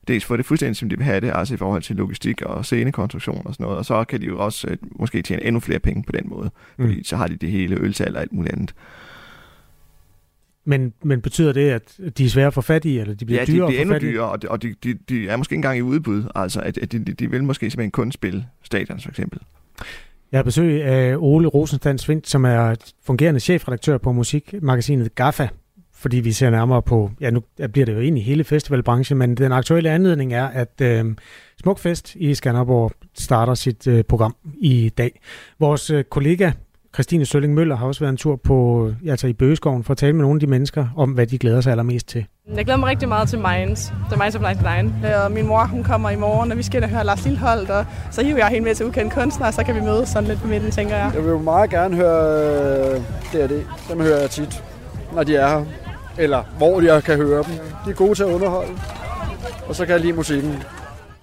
dels få det fuldstændig, som de vil have det, altså i forhold til logistik og scenekonstruktion og sådan noget, og så kan de jo også øh, måske tjene endnu flere penge på den måde, fordi mm. så har de det hele øltal og alt muligt andet. Men, men betyder det, at de er svære at få fat i, eller de bliver ja, dyrere de bliver endnu dyrere, og, de, og de, de, de er måske ikke engang i udbud. Altså, at, at de, de vil måske simpelthen kun spille stadion, for eksempel. Jeg har besøg af Ole Rosenstand Svindt, som er fungerende chefredaktør på musikmagasinet GAFA, fordi vi ser nærmere på, ja nu bliver det jo egentlig hele festivalbranchen, men den aktuelle anledning er, at øh, Smukfest i Skanderborg starter sit øh, program i dag. Vores øh, kollega Christine Sølling Møller har også været en tur på, altså i Bøgeskoven for at tale med nogle af de mennesker om, hvad de glæder sig allermest til. Jeg glæder mig rigtig meget til Minds, The Minds of 99. Og min mor hun kommer i morgen, og vi skal og høre Lars Lilleholdt, og så hiver jeg hende med til ukendt kunstner, og så kan vi mødes sådan lidt på midten, tænker jeg. Jeg vil jo meget gerne høre øh, D&D. Dem hører jeg tit, når de er her. Eller hvor jeg kan høre dem. De er gode til at underholde. Og så kan jeg lide musikken.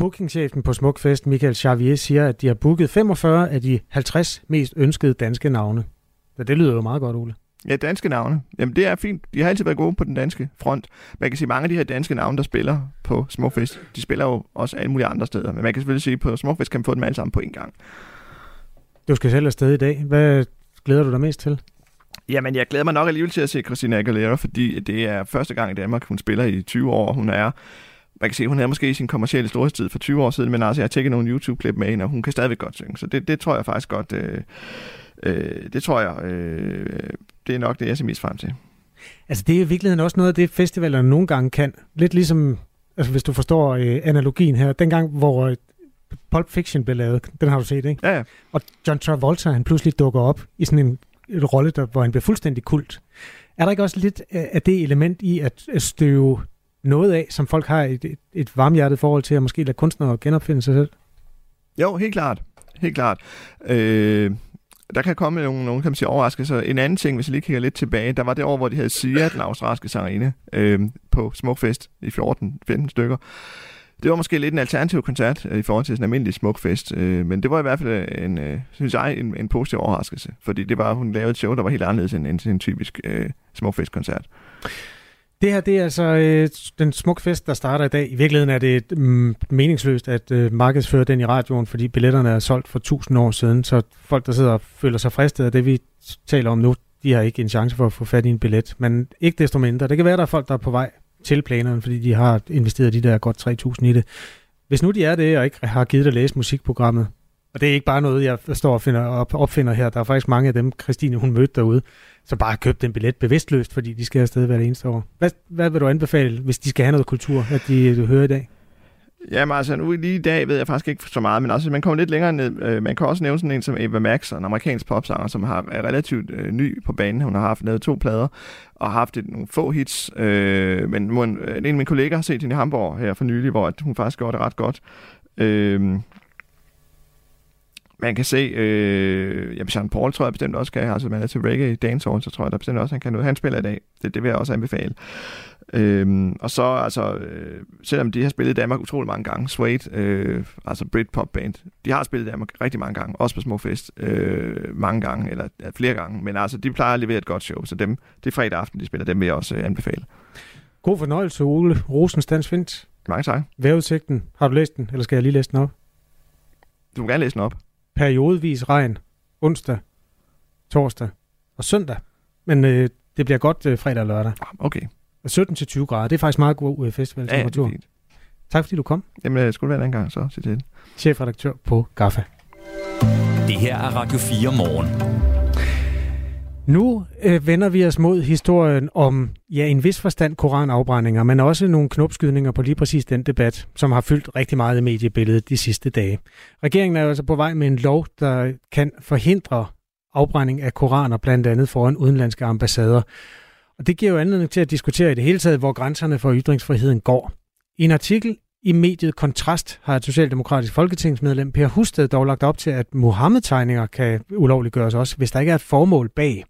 Bookingchefen på Smukfest, Michael Xavier, siger, at de har booket 45 af de 50 mest ønskede danske navne. Så det lyder jo meget godt, Ole. Ja, danske navne. Jamen, det er fint. De har altid været gode på den danske front. Man kan sige, mange af de her danske navne, der spiller på Smukfest, de spiller jo også alle mulige andre steder. Men man kan selvfølgelig sige, at på Smukfest kan man få dem alle sammen på en gang. Du skal selv afsted i dag. Hvad glæder du dig mest til? Jamen, jeg glæder mig nok alligevel til at se Christina Aguilera, fordi det er første gang i Danmark, hun spiller i 20 år. Hun er man kan se, hun havde måske sin kommercielle storhedstid for 20 år siden, men altså, jeg har tjekket nogle YouTube-klip med hende, og hun kan stadigvæk godt synge. Så det, det tror jeg faktisk godt, øh, øh, det tror jeg, øh, det er nok det, jeg ser mest frem til. Altså, det er i virkeligheden også noget af det, festivalerne nogle gange kan. Lidt ligesom, altså hvis du forstår øh, analogien her, dengang, hvor øh, Pulp Fiction blev lavet, den har du set, ikke? Ja, ja. Og John Travolta, han pludselig dukker op i sådan en, en rolle, der, hvor han bliver fuldstændig kult. Er der ikke også lidt af det element i at støve noget af, som folk har et, et, et varmhjertet forhold til, at måske lade kunstnere genopfinde sig selv? Jo, helt klart. Helt klart. Øh, der kan komme nogle, nogle kan man sige, overraskelser. En anden ting, hvis jeg lige kigger lidt tilbage, der var det år, hvor de havde Sia, den australske sangerinde, øh, på Smukfest i 14-15 stykker. Det var måske lidt en alternativ koncert øh, i forhold til sådan en almindelig smukfest, øh, men det var i hvert fald en, øh, synes jeg, en, en positiv overraskelse, fordi det var, hun lavede et show, der var helt anderledes end, end en typisk øh, smukfest-koncert. Det her, det er altså øh, den smuk fest, der starter i dag. I virkeligheden er det mm, meningsløst at øh, markedsføre den i radioen, fordi billetterne er solgt for tusind år siden, så folk, der sidder og føler sig fristet af det, vi taler om nu, de har ikke en chance for at få fat i en billet. Men ikke desto mindre. Det kan være, der er folk, der er på vej til planerne, fordi de har investeret de der godt 3.000 i det. Hvis nu de er det, og ikke har givet at læse musikprogrammet, og det er ikke bare noget, jeg står og finder op, opfinder her. Der er faktisk mange af dem, Christine hun mødte derude, som bare har købt en billet bevidstløst, fordi de skal afsted hver eneste år. Hvad, hvad vil du anbefale, hvis de skal have noget kultur, at de du hører i dag? Jamen altså, nu lige i dag ved jeg faktisk ikke så meget, men altså, man kommer lidt længere ned. Øh, man kan også nævne sådan en som Eva Max, en amerikansk popsanger, som har, er relativt øh, ny på banen. Hun har haft lavet to plader og har haft et, nogle få hits. Øh, men en, en af mine kollegaer har set hende i Hamburg her for nylig, hvor hun faktisk gjorde det ret godt. Øh, man kan se, øh, ja, Jean Paul tror jeg bestemt også kan, altså man er til reggae dancehall, så tror jeg der bestemt også, han kan noget. Han spiller i dag, det, det vil jeg også anbefale. Øhm, og så, altså, øh, selvom de har spillet i Danmark utrolig mange gange, Suede, øh, altså Britpop band, de har spillet i Danmark rigtig mange gange, også på små fest, øh, mange gange, eller ja, flere gange, men altså, de plejer at levere et godt show, så dem, det er fredag aften, de spiller, dem vil jeg også øh, anbefale. God fornøjelse, Ole Rosenstands Fint. Mange tak. Vejrudsigten, har du læst den, eller skal jeg lige læse den op? Du må gerne læse den op periodevis regn onsdag, torsdag og søndag. Men øh, det bliver godt øh, fredag og lørdag. Ah, okay. 17-20 grader. Det er faktisk meget god øh, festivaltemperatur. Ja, tak fordi du kom. Jamen, det skulle være en gang, så sig til. Chefredaktør på GAFA. Det her er Radio 4 morgen. Nu øh, vender vi os mod historien om, ja, en vis forstand koranafbrændinger, men også nogle knopskydninger på lige præcis den debat, som har fyldt rigtig meget i mediebilledet de sidste dage. Regeringen er jo altså på vej med en lov, der kan forhindre afbrænding af koraner, blandt andet foran udenlandske ambassader. Og det giver jo anledning til at diskutere i det hele taget, hvor grænserne for ytringsfriheden går. I en artikel i mediet Kontrast har et socialdemokratisk folketingsmedlem Per Husted dog lagt op til, at Mohammed-tegninger kan ulovliggøres også, hvis der ikke er et formål bag.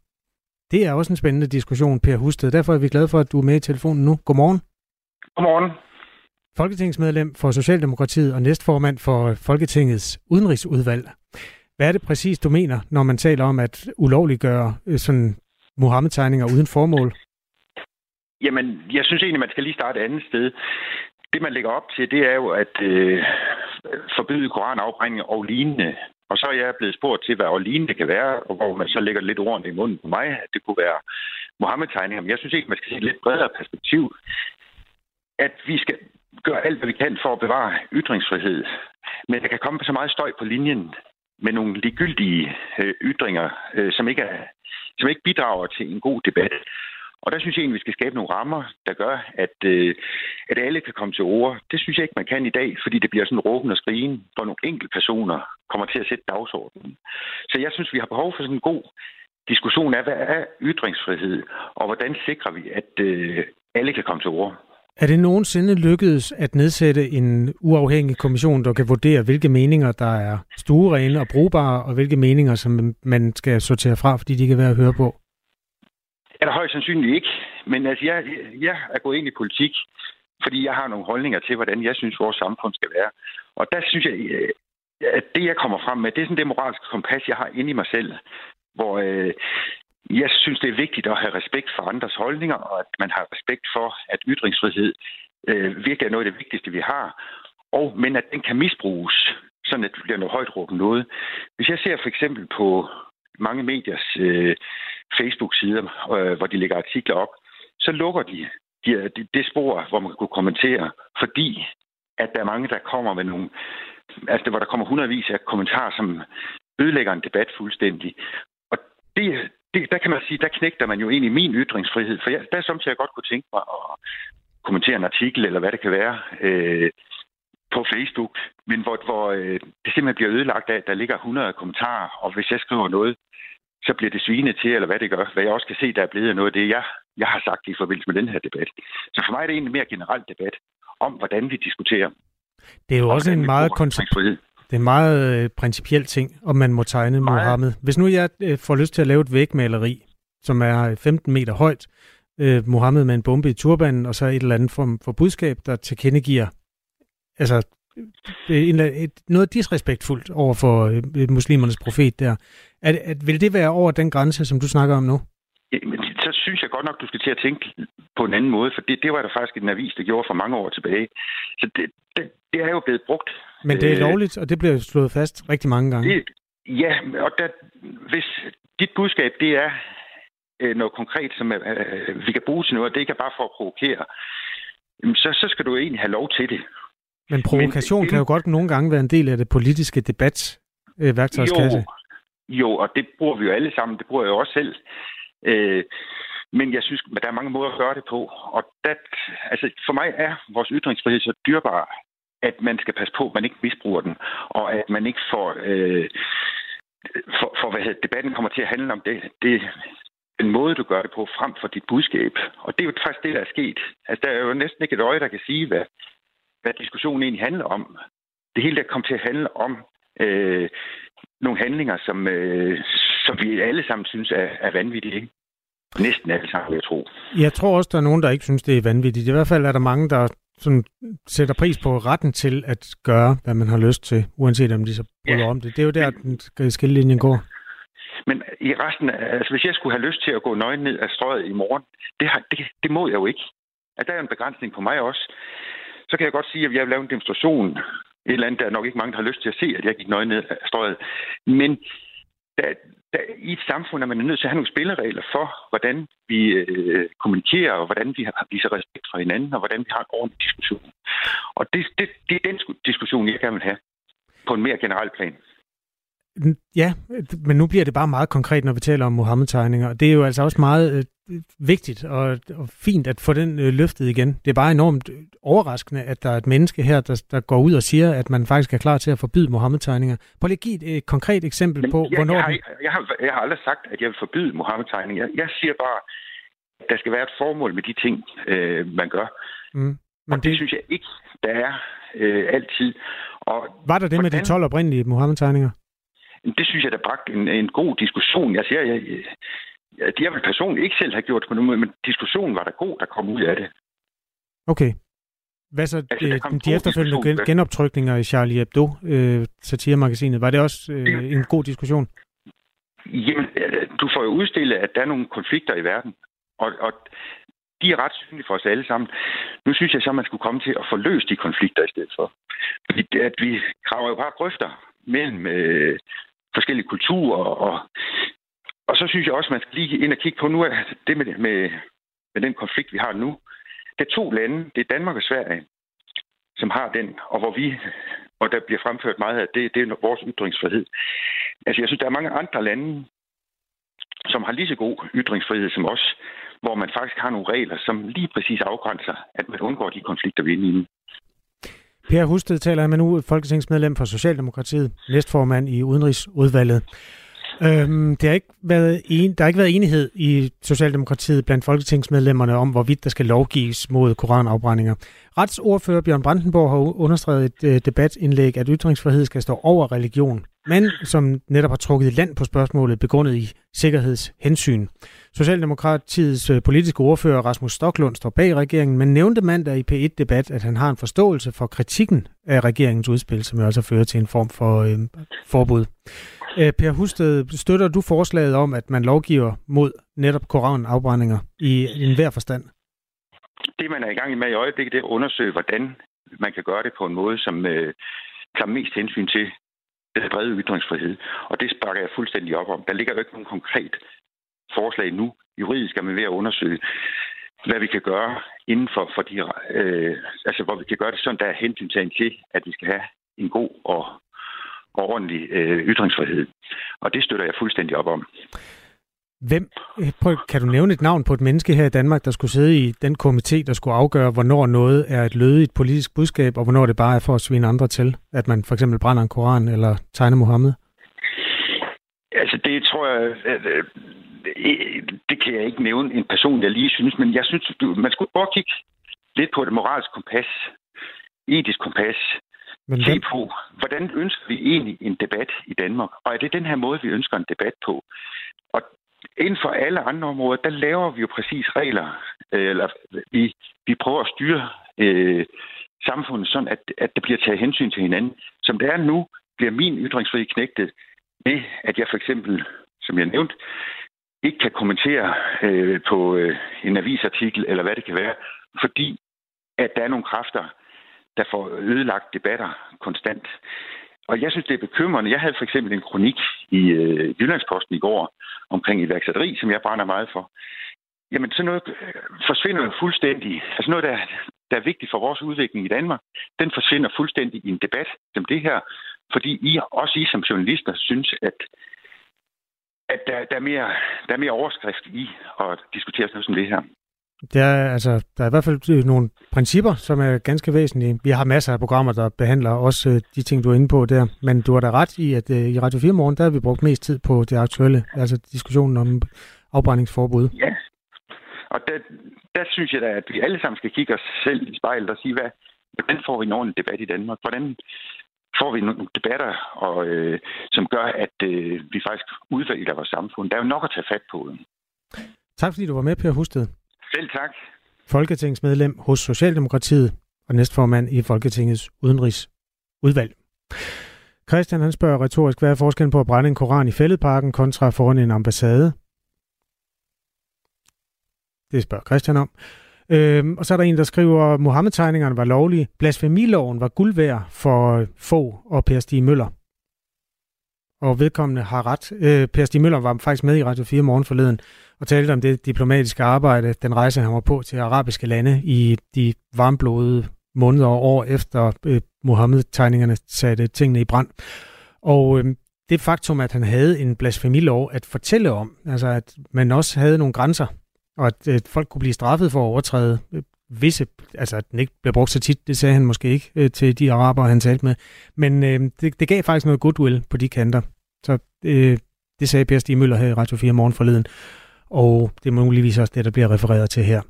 Det er også en spændende diskussion, Per Husted. Derfor er vi glade for, at du er med i telefonen nu. Godmorgen. Godmorgen. Folketingsmedlem for Socialdemokratiet og næstformand for Folketingets udenrigsudvalg. Hvad er det præcis, du mener, når man taler om at ulovliggøre øh, sådan Mohammed-tegninger uden formål? Jamen, jeg synes egentlig, man skal lige starte et andet sted. Det, man lægger op til, det er jo at øh, forbyde koranafbrænding og lignende. Og så er jeg blevet spurgt til, hvad Orline kan være, og hvor man så lægger lidt ordene i munden på mig, at det kunne være Mohammed-tegninger. Men jeg synes ikke, man skal se et lidt bredere perspektiv. At vi skal gøre alt, hvad vi kan for at bevare ytringsfrihed. Men der kan komme så meget støj på linjen, med nogle ligegyldige øh, ytringer, øh, som, ikke er, som ikke bidrager til en god debat. Og der synes jeg egentlig, vi skal skabe nogle rammer, der gør, at, øh, at alle kan komme til ord. Det synes jeg ikke, man kan i dag, fordi det bliver sådan råben og skrigen, hvor nogle enkelte personer kommer til at sætte dagsordenen. Så jeg synes, vi har behov for sådan en god diskussion af, hvad er ytringsfrihed, og hvordan sikrer vi, at øh, alle kan komme til ord. Er det nogensinde lykkedes at nedsætte en uafhængig kommission, der kan vurdere, hvilke meninger, der er stuerene og brugbare, og hvilke meninger, som man skal sortere fra, fordi de kan være at høre på? Er der højst sandsynligt ikke. Men altså, jeg, jeg er gået ind i politik, fordi jeg har nogle holdninger til, hvordan jeg synes, vores samfund skal være. Og der synes jeg, øh, at det, jeg kommer frem med, det er sådan det moralske kompas, jeg har inde i mig selv, hvor øh, jeg synes, det er vigtigt at have respekt for andres holdninger, og at man har respekt for, at ytringsfrihed øh, virkelig er noget af det vigtigste, vi har. Og, men at den kan misbruges, sådan at det bliver noget højt råbende noget. Hvis jeg ser for eksempel på mange mediers øh, Facebook-sider, øh, hvor de lægger artikler op, så lukker de, de, de spor, hvor man kan kunne kommentere, fordi at der er mange, der kommer med nogle... Altså, hvor der kommer hundredvis af kommentarer, som ødelægger en debat fuldstændig. Og det, det, der kan man sige, der knægter man jo egentlig min ytringsfrihed, for jeg, der er samtidig, jeg godt kunne tænke mig at kommentere en artikel, eller hvad det kan være, øh, på Facebook, men hvor, hvor øh, det simpelthen bliver ødelagt af, at der ligger 100 kommentarer, og hvis jeg skriver noget, så bliver det svinet til, eller hvad det gør. Hvad jeg også kan se, der er blevet noget af det, jeg, jeg har sagt i forbindelse med den her debat. Så for mig er det en mere generel debat om, hvordan vi diskuterer. Det er jo også en meget. Det er en meget øh, principiel ting, om man må tegne meget. Mohammed. Hvis nu jeg øh, får lyst til at lave et vægmaleri, som er 15 meter højt, øh, Mohammed med en bombe i turbanen, og så et eller andet form for budskab, der tilkendegiver altså, noget disrespektfuldt over for øh, muslimernes profet der. At, at, vil det være over den grænse, som du snakker om nu? Men så synes jeg godt nok, du skal til at tænke på en anden måde, for det, det var der faktisk en avis, der gjorde for mange år tilbage. Så det, det, det er jo blevet brugt. Men det er øh, lovligt, og det bliver slået fast rigtig mange gange. Det, ja, og der, hvis dit budskab det er øh, noget konkret, som øh, vi kan bruge til noget, og det ikke er bare for at provokere, så, så skal du egentlig have lov til det. Men provokation Men, kan jo godt nogle gange være en del af det politiske debat øh, værktøjskasse. Jo, jo, og det bruger vi jo alle sammen. Det bruger jeg jo også selv. Øh, men jeg synes, at der er mange måder at gøre det på. Og dat, altså, for mig er vores ytringsfrihed så dyrbar, at man skal passe på, at man ikke misbruger den, og at man ikke får... Øh, for, for hvad hedder, debatten kommer til at handle om det, det, den måde, du gør det på, frem for dit budskab. Og det er jo faktisk det, der er sket. Altså, der er jo næsten ikke et øje, der kan sige, hvad, hvad diskussionen egentlig handler om. Det hele der kommer til at handle om øh, nogle handlinger, som, øh, som vi alle sammen synes er, er vanvittige. Ikke? Næsten alle sammen, vil jeg tro. Jeg tror også, der er nogen, der ikke synes, det er vanvittigt. I hvert fald er der mange, der sådan sætter pris på retten til at gøre, hvad man har lyst til, uanset om de så bryder ja. om det. Det er jo der, den skillelinjen går. Men i resten altså hvis jeg skulle have lyst til at gå nøgen ned af strøget i morgen, det, har, det, det må jeg jo ikke. At der er en begrænsning på mig også. Så kan jeg godt sige, at jeg vil lave en demonstration. Et eller andet, der er nok ikke mange, der har lyst til at se, at jeg gik nøgen ned af strøget. Men der, der, i et samfund er man nødt til at have nogle spilleregler for, hvordan vi øh, kommunikerer, og hvordan vi har, viser respekt for hinanden, og hvordan vi har en ordentlig diskussion. Og det, det, det er den diskussion, jeg gerne vil have på en mere generel plan. Ja, men nu bliver det bare meget konkret, når vi taler om Mohammed-tegninger. Det er jo altså også meget øh, vigtigt og, og fint at få den øh, løftet igen. Det er bare enormt overraskende, at der er et menneske her, der, der går ud og siger, at man faktisk er klar til at forbyde Mohammed-tegninger. Prøv lige at give et, et konkret eksempel men på, jeg, hvornår... Jeg har, jeg, har, jeg har aldrig sagt, at jeg vil forbyde Mohammed-tegninger. Jeg, jeg siger bare, at der skal være et formål med de ting, øh, man gør. Mm. Men og det... det synes jeg ikke, der er øh, altid. Og Var der det hvordan... med de 12 oprindelige Mohammed-tegninger? Det synes jeg, der bragte en, en god diskussion. Jeg siger, jeg, jeg, jeg vil personligt ikke selv have gjort det på nogen måde, men diskussionen var der god, der kom ud af det. Okay. Hvad så altså, de, de efterfølgende gen, genoptrykninger i Charlie Hebdo, øh, satiremagasinet, var det også øh, en god diskussion? Jamen, øh, du får jo udstillet, at der er nogle konflikter i verden, og, og de er ret synlige for os alle sammen. Nu synes jeg så, at man skulle komme til at få løst de konflikter i stedet for. Fordi at vi graver jo bare grøfter mellem øh, forskellige kulturer. Og, og så synes jeg også, man skal lige ind og kigge på, nu er det med, med, med den konflikt, vi har nu. Det er to lande, det er Danmark og Sverige, som har den, og hvor vi, og der bliver fremført meget af, det, det er vores ytringsfrihed. Altså, jeg synes, der er mange andre lande, som har lige så god ytringsfrihed som os, hvor man faktisk har nogle regler, som lige præcis afgrænser, at man undgår de konflikter, vi er inde i. Per Husted taler med nu, folketingsmedlem for Socialdemokratiet, næstformand i Udenrigsudvalget. Øhm, det har ikke været en, der har ikke været enighed i Socialdemokratiet blandt folketingsmedlemmerne om, hvorvidt der skal lovgives mod koranafbrændinger. Retsordfører Bjørn Brandenborg har understreget et øh, debatindlæg, at ytringsfrihed skal stå over religion, men som netop har trukket land på spørgsmålet begrundet i sikkerhedshensyn. Socialdemokratiets øh, politiske ordfører Rasmus Stoklund står bag regeringen, men nævnte mandag i P1-debat, at han har en forståelse for kritikken af regeringens udspil, som jo altså fører til en form for øh, forbud. Øh, per Husted, støtter du forslaget om, at man lovgiver mod netop koranafbrændinger i enhver forstand? Det, man er i gang med i øjeblikket, det er at undersøge, hvordan man kan gøre det på en måde, som øh, tager mest hensyn til den brede ytringsfrihed. Og det sparker jeg fuldstændig op om. Der ligger jo ikke nogen konkret forslag nu. Juridisk er man ved at undersøge, hvad vi kan gøre inden for, for de, øh, altså hvor vi kan gøre det sådan, der er hensyn til, at vi skal have en god og og ordentlig øh, ytringsfrihed. Og det støtter jeg fuldstændig op om. Hvem, øh, prøv, kan du nævne et navn på et menneske her i Danmark, der skulle sidde i den komité, der skulle afgøre, hvornår noget er et lødigt politisk budskab, og hvornår det bare er for at svine andre til? At man for eksempel brænder en koran eller tegner Mohammed? Altså det tror jeg, at, øh, det kan jeg ikke nævne en person, jeg lige synes, men jeg synes, man skulle prøve at kigge lidt på det moralske kompas, etisk kompas, men se på, hvordan ønsker vi egentlig en debat i Danmark? Og er det den her måde, vi ønsker en debat på? Og inden for alle andre områder, der laver vi jo præcis regler, øh, eller vi, vi prøver at styre øh, samfundet sådan, at, at der bliver taget hensyn til hinanden. Som det er nu, bliver min ytringsfrihed knægtet med, at jeg for eksempel, som jeg nævnte, ikke kan kommentere øh, på øh, en avisartikel, eller hvad det kan være, fordi at der er nogle kræfter, der får ødelagt debatter konstant. Og jeg synes, det er bekymrende. Jeg havde for eksempel en kronik i øh, Jyllandsposten i går omkring iværksætteri, som jeg brænder meget for. Jamen, sådan noget øh, forsvinder jo fuldstændig. Altså noget, der, der er vigtigt for vores udvikling i Danmark, den forsvinder fuldstændig i en debat som det her, fordi I, også I som journalister, synes, at, at der, der, er mere, der er mere overskrift i at diskutere sådan noget som det her. Det er, altså, der er i hvert fald øh, nogle principper, som er ganske væsentlige. Vi har masser af programmer, der behandler også øh, de ting, du er inde på der. Men du har da ret i, at øh, i Radio 4 morgen, der har vi brugt mest tid på det aktuelle, altså diskussionen om afbrændingsforbud. Ja, og der, der synes jeg da, at vi alle sammen skal kigge os selv i spejlet og sige, hvad, hvordan får vi en ordentlig debat i Danmark? Hvordan får vi nogle debatter, og, øh, som gør, at øh, vi faktisk udvikler vores samfund? Der er jo nok at tage fat på. Tak fordi du var med, Per Husted. Selv tak. Folketingsmedlem hos Socialdemokratiet og næstformand i Folketingets udenrigsudvalg. Christian han spørger retorisk, hvad er forskellen på at brænde en koran i fældeparken kontra foran en ambassade? Det spørger Christian om. Øhm, og så er der en, der skriver, at Mohammed-tegningerne var lovlige. Blasfemiloven var guld værd for få og Per Stig Møller. Og vedkommende har ret. Øh, per Stig Møller var faktisk med i Radio 4 morgen forleden og talte om det diplomatiske arbejde, den rejse, han var på til arabiske lande i de varmblodede måneder og år efter øh, Mohammed-tegningerne satte tingene i brand. Og øh, det faktum, at han havde en blasfemilov at fortælle om, altså at man også havde nogle grænser, og at øh, folk kunne blive straffet for at overtræde øh, visse, altså at den ikke bliver brugt så tit, det sagde han måske ikke øh, til de araber, han talte med, men øh, det, det gav faktisk noget goodwill på de kanter. Så øh, det sagde Per Stig Møller her i Radio 4 morgen forleden og det er muligvis også det, der bliver refereret til her.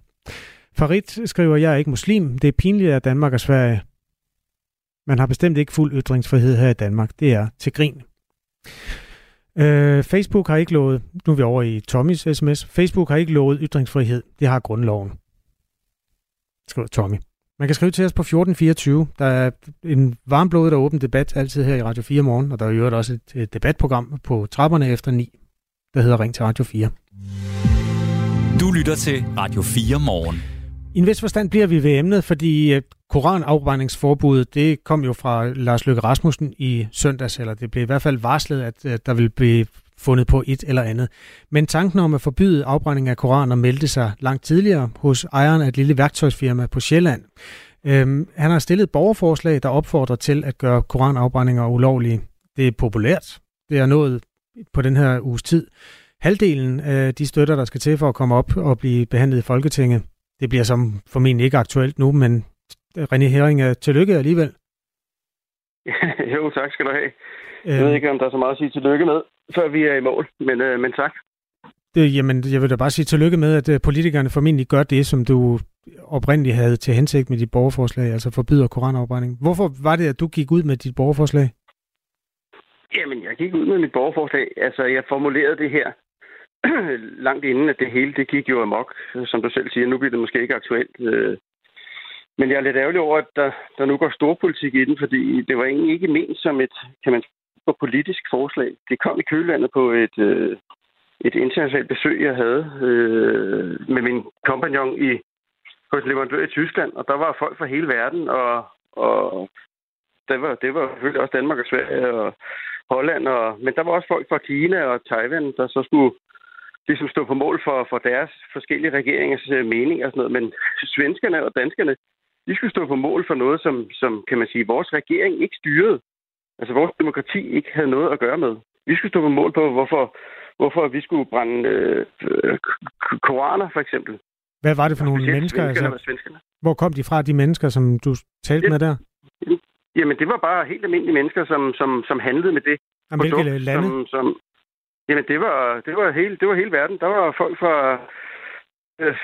Farid skriver, jeg er ikke muslim. Det er pinligt, at Danmark og Sverige. Man har bestemt ikke fuld ytringsfrihed her i Danmark. Det er til grin. Øh, Facebook har ikke lovet, nu er vi over i Tommys sms, Facebook har ikke lovet ytringsfrihed. Det har grundloven. Skriver Tommy. Man kan skrive til os på 1424. Der er en varmblodet og åben debat altid her i Radio 4 morgen, og der er jo også et debatprogram på trapperne efter 9, der hedder Ring til Radio 4. Du lytter til Radio 4 morgen. I en vis forstand bliver vi ved emnet, fordi koranafbrændingsforbuddet, det kom jo fra Lars Løkke Rasmussen i søndags, eller det blev i hvert fald varslet, at der vil blive fundet på et eller andet. Men tanken om at forbyde afbrænding af koraner meldte sig langt tidligere hos ejeren af et lille værktøjsfirma på Sjælland. Øhm, han har stillet et borgerforslag, der opfordrer til at gøre koranafbrændinger ulovlige. Det er populært. Det er nået på den her uges tid. Halvdelen af de støtter, der skal til for at komme op og blive behandlet i Folketinget, det bliver som formentlig ikke aktuelt nu, men René Hering, tillykke alligevel. jo, tak skal du have. Jeg ved øhm. ikke, om der er så meget at sige tillykke med, før vi er i mål, men, øh, men tak. Det, jamen, jeg vil da bare sige tillykke med, at øh, politikerne formentlig gør det, som du oprindeligt havde til hensigt med dit borgerforslag, altså forbyder koranafbrænding. Hvorfor var det, at du gik ud med dit borgerforslag? Jamen, jeg gik ud med mit borgerforslag. Altså, jeg formulerede det her langt inden, at det hele det gik jo amok. Som du selv siger, nu bliver det måske ikke aktuelt. Øh. Men jeg er lidt ærgerlig over, at der, der nu går storpolitik i den, fordi det var egentlig ikke ment som et, kan man på politisk forslag. Det kom i kølandet på et, øh, et internationalt besøg, jeg havde øh, med min kompagnon i, hos en leverandør i Tyskland, og der var folk fra hele verden, og, og det var, det var selvfølgelig også Danmark og Sverige og Holland, og, men der var også folk fra Kina og Taiwan, der så skulle ligesom stå på mål for, for deres forskellige regeringers øh, mening og sådan noget. Men svenskerne og danskerne, de skulle stå på mål for noget, som, som kan man sige, vores regering ikke styrede. Altså vores demokrati ikke havde noget at gøre med. Vi skulle stå på mål på, hvorfor, hvorfor vi skulle brænde øh, koraner, for eksempel. Hvad var det for nogle mennesker? Altså, hvor kom de fra, de mennesker, som du talte ja, med der? Jamen, det var bare helt almindelige mennesker, som, som, som handlede med det. Om hvilke lande? Som, som, jamen, det var, det, var hele, det var hele verden. Der var folk fra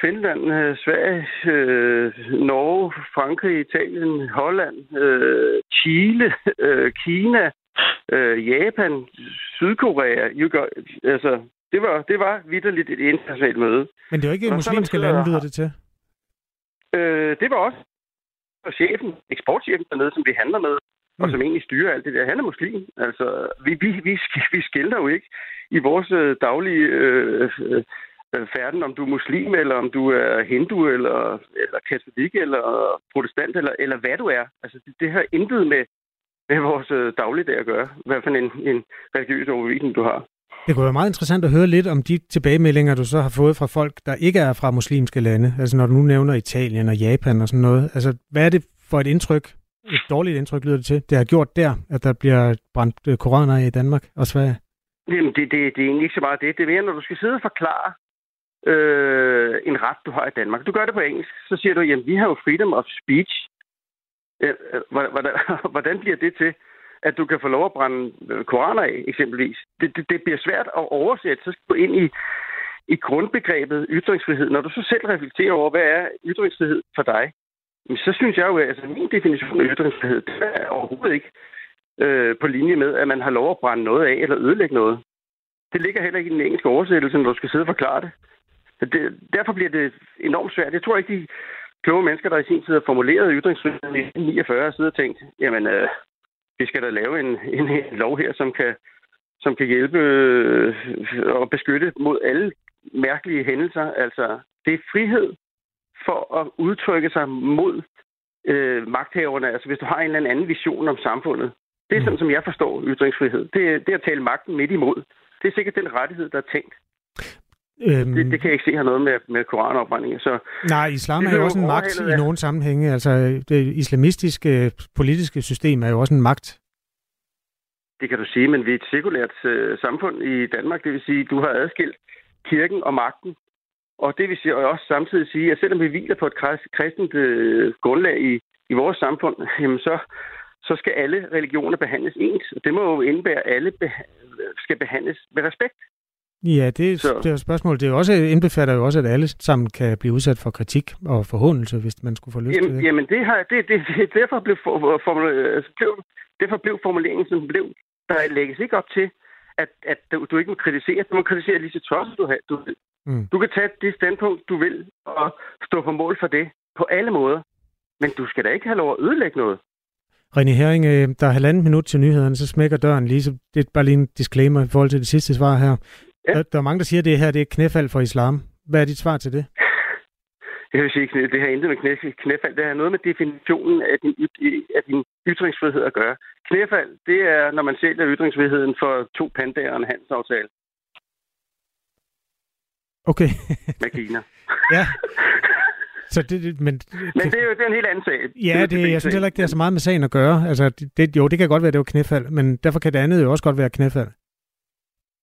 Finland, øh, Sverige, øh, Norge, Frankrig, Italien, Holland, øh, Chile, øh, Kina, øh, Japan, Sydkorea. Altså, det var, det var vidderligt et internationalt møde. Men det var ikke muslimske lande, lyder det til? Øh, det var også og chefen, eksportchefen dernede, som vi handler med, mm. og som egentlig styrer alt det der. Han er muslim. Altså, vi, vi, vi, vi skilter jo ikke i vores øh, daglige øh, øh, færden, om du er muslim, eller om du er hindu, eller, eller katolik, eller protestant, eller, eller hvad du er. Altså, det, det har intet med, med vores øh, dagligdag at gøre. Hvad for en, en religiøs overbevisning du har. Det kunne være meget interessant at høre lidt om de tilbagemeldinger, du så har fået fra folk, der ikke er fra muslimske lande. Altså når du nu nævner Italien og Japan og sådan noget. Altså hvad er det for et indtryk, et dårligt indtryk lyder det til, det har gjort der, at der bliver brændt øh, koraner i Danmark og Sverige? Jamen, det, det, det er egentlig ikke så meget det. Det er mere, når du skal sidde og forklare øh, en ret, du har i Danmark. Du gør det på engelsk, så siger du, jamen, vi har jo freedom of speech. Øh, øh hvordan, hvordan bliver det til? at du kan få lov at brænde øh, koraner af, eksempelvis. Det, det, det bliver svært at oversætte. Så skal du ind i, i grundbegrebet ytringsfrihed. Når du så selv reflekterer over, hvad er ytringsfrihed for dig, så synes jeg jo, at altså, min definition af ytringsfrihed, det er overhovedet ikke øh, på linje med, at man har lov at brænde noget af eller ødelægge noget. Det ligger heller ikke i den engelske oversættelse, når du skal sidde og forklare det det derfor bliver det enormt svært. Jeg tror ikke, de kloge mennesker, der i sin tid har formuleret ytringsfriheden i 1949, har siddet og tænkt, jamen, øh, vi skal da lave en, en, en lov her, som kan, som kan hjælpe øh, og beskytte mod alle mærkelige hændelser. Altså, det er frihed for at udtrykke sig mod øh, magthaverne. Altså, hvis du har en eller anden vision om samfundet. Det er sådan, som jeg forstår ytringsfrihed. Det er, det er at tale magten midt imod. Det er sikkert den rettighed, der er tænkt. Øhm, det, det kan jeg ikke se har noget med, med koranopbrænding. Så nej, islam er jo også en magt i nogle sammenhænge. Altså, det islamistiske politiske system er jo også en magt. Det kan du sige, men vi er et sekulært uh, samfund i Danmark. Det vil sige, du har adskilt kirken og magten. Og det vil sige, og også samtidig sige, at selvom vi hviler på et kristent uh, grundlag i, i vores samfund, jamen så, så skal alle religioner behandles ens. Og det må jo indebære, at alle beha- skal behandles med respekt. Ja, det, så. det er spørgsmål. Det er også, indbefatter jo også, at alle sammen kan blive udsat for kritik og forhåndelse, hvis man skulle få lyst jamen, til det. Jamen, det har, det, det, det, derfor, blev for, for, altså, blev, derfor blev formuleringen, som blev. Der lægges ikke op til, at, at du, du ikke må kritisere. Du må kritisere lige så tosset du har. Du, mm. du kan tage det standpunkt, du vil, og stå på mål for det på alle måder. Men du skal da ikke have lov at ødelægge noget. René Hering, øh, der er halvanden minut til nyhederne, så smækker døren lige, så det er bare lige en disclaimer i forhold til det sidste svar her. Ja. Der, der er mange, der siger, at det her det er knæfald for islam. Hvad er dit svar til det? Jeg vil sige, det har intet med knæ, knæfald. Det har noget med definitionen af din, af din ytringsfrihed at gøre. Knæfald, det er, når man sælger ytringsfriheden for to pandager og en handelsaftale. Okay. med Kina. ja. Så det, men, Men det er jo det er en helt anden sag. Ja, det, jeg synes heller ikke, det har så meget med sagen at gøre. Altså, det, jo, det kan godt være, det var knæfald, men derfor kan det andet jo også godt være knæfald.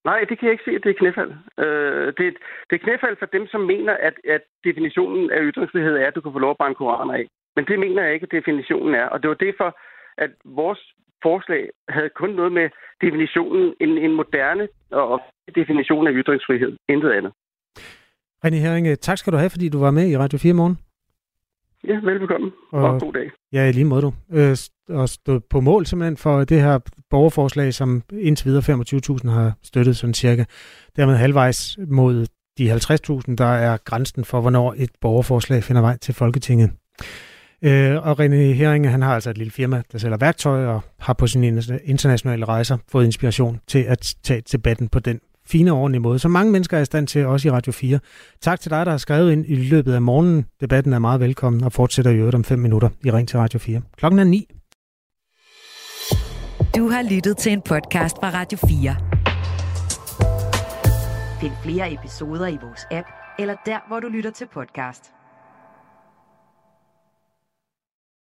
Nej, det kan jeg ikke se, at det er knæfald. Øh, det, det er knæfald for dem, som mener, at, at definitionen af ytringsfrihed er, at du kan få lov at brænde koraner af. Men det mener jeg ikke, at definitionen er. Og det var derfor, at vores forslag havde kun noget med definitionen, en, en moderne og definition af ytringsfrihed. Intet andet. René Herring, tak skal du have, fordi du var med i Radio 4 morgen. Ja, velbekomme. Og, og god dag. Ja, lige måde du. Øh, og stå på mål simpelthen for det her borgerforslag, som indtil videre 25.000 har støttet sådan cirka. Dermed halvvejs mod de 50.000, der er grænsen for, hvornår et borgerforslag finder vej til Folketinget. Øh, og René Hering, han har altså et lille firma, der sælger værktøj og har på sine internationale rejser fået inspiration til at tage debatten på den fine og ordentlige måde, Så mange mennesker er i stand til, også i Radio 4. Tak til dig, der har skrevet ind i løbet af morgenen. Debatten er meget velkommen og fortsætter i øvrigt om 5 minutter i Ring til Radio 4. Klokken er 9. Du har lyttet til en podcast fra Radio 4. Find flere episoder i vores app, eller der, hvor du lytter til podcast.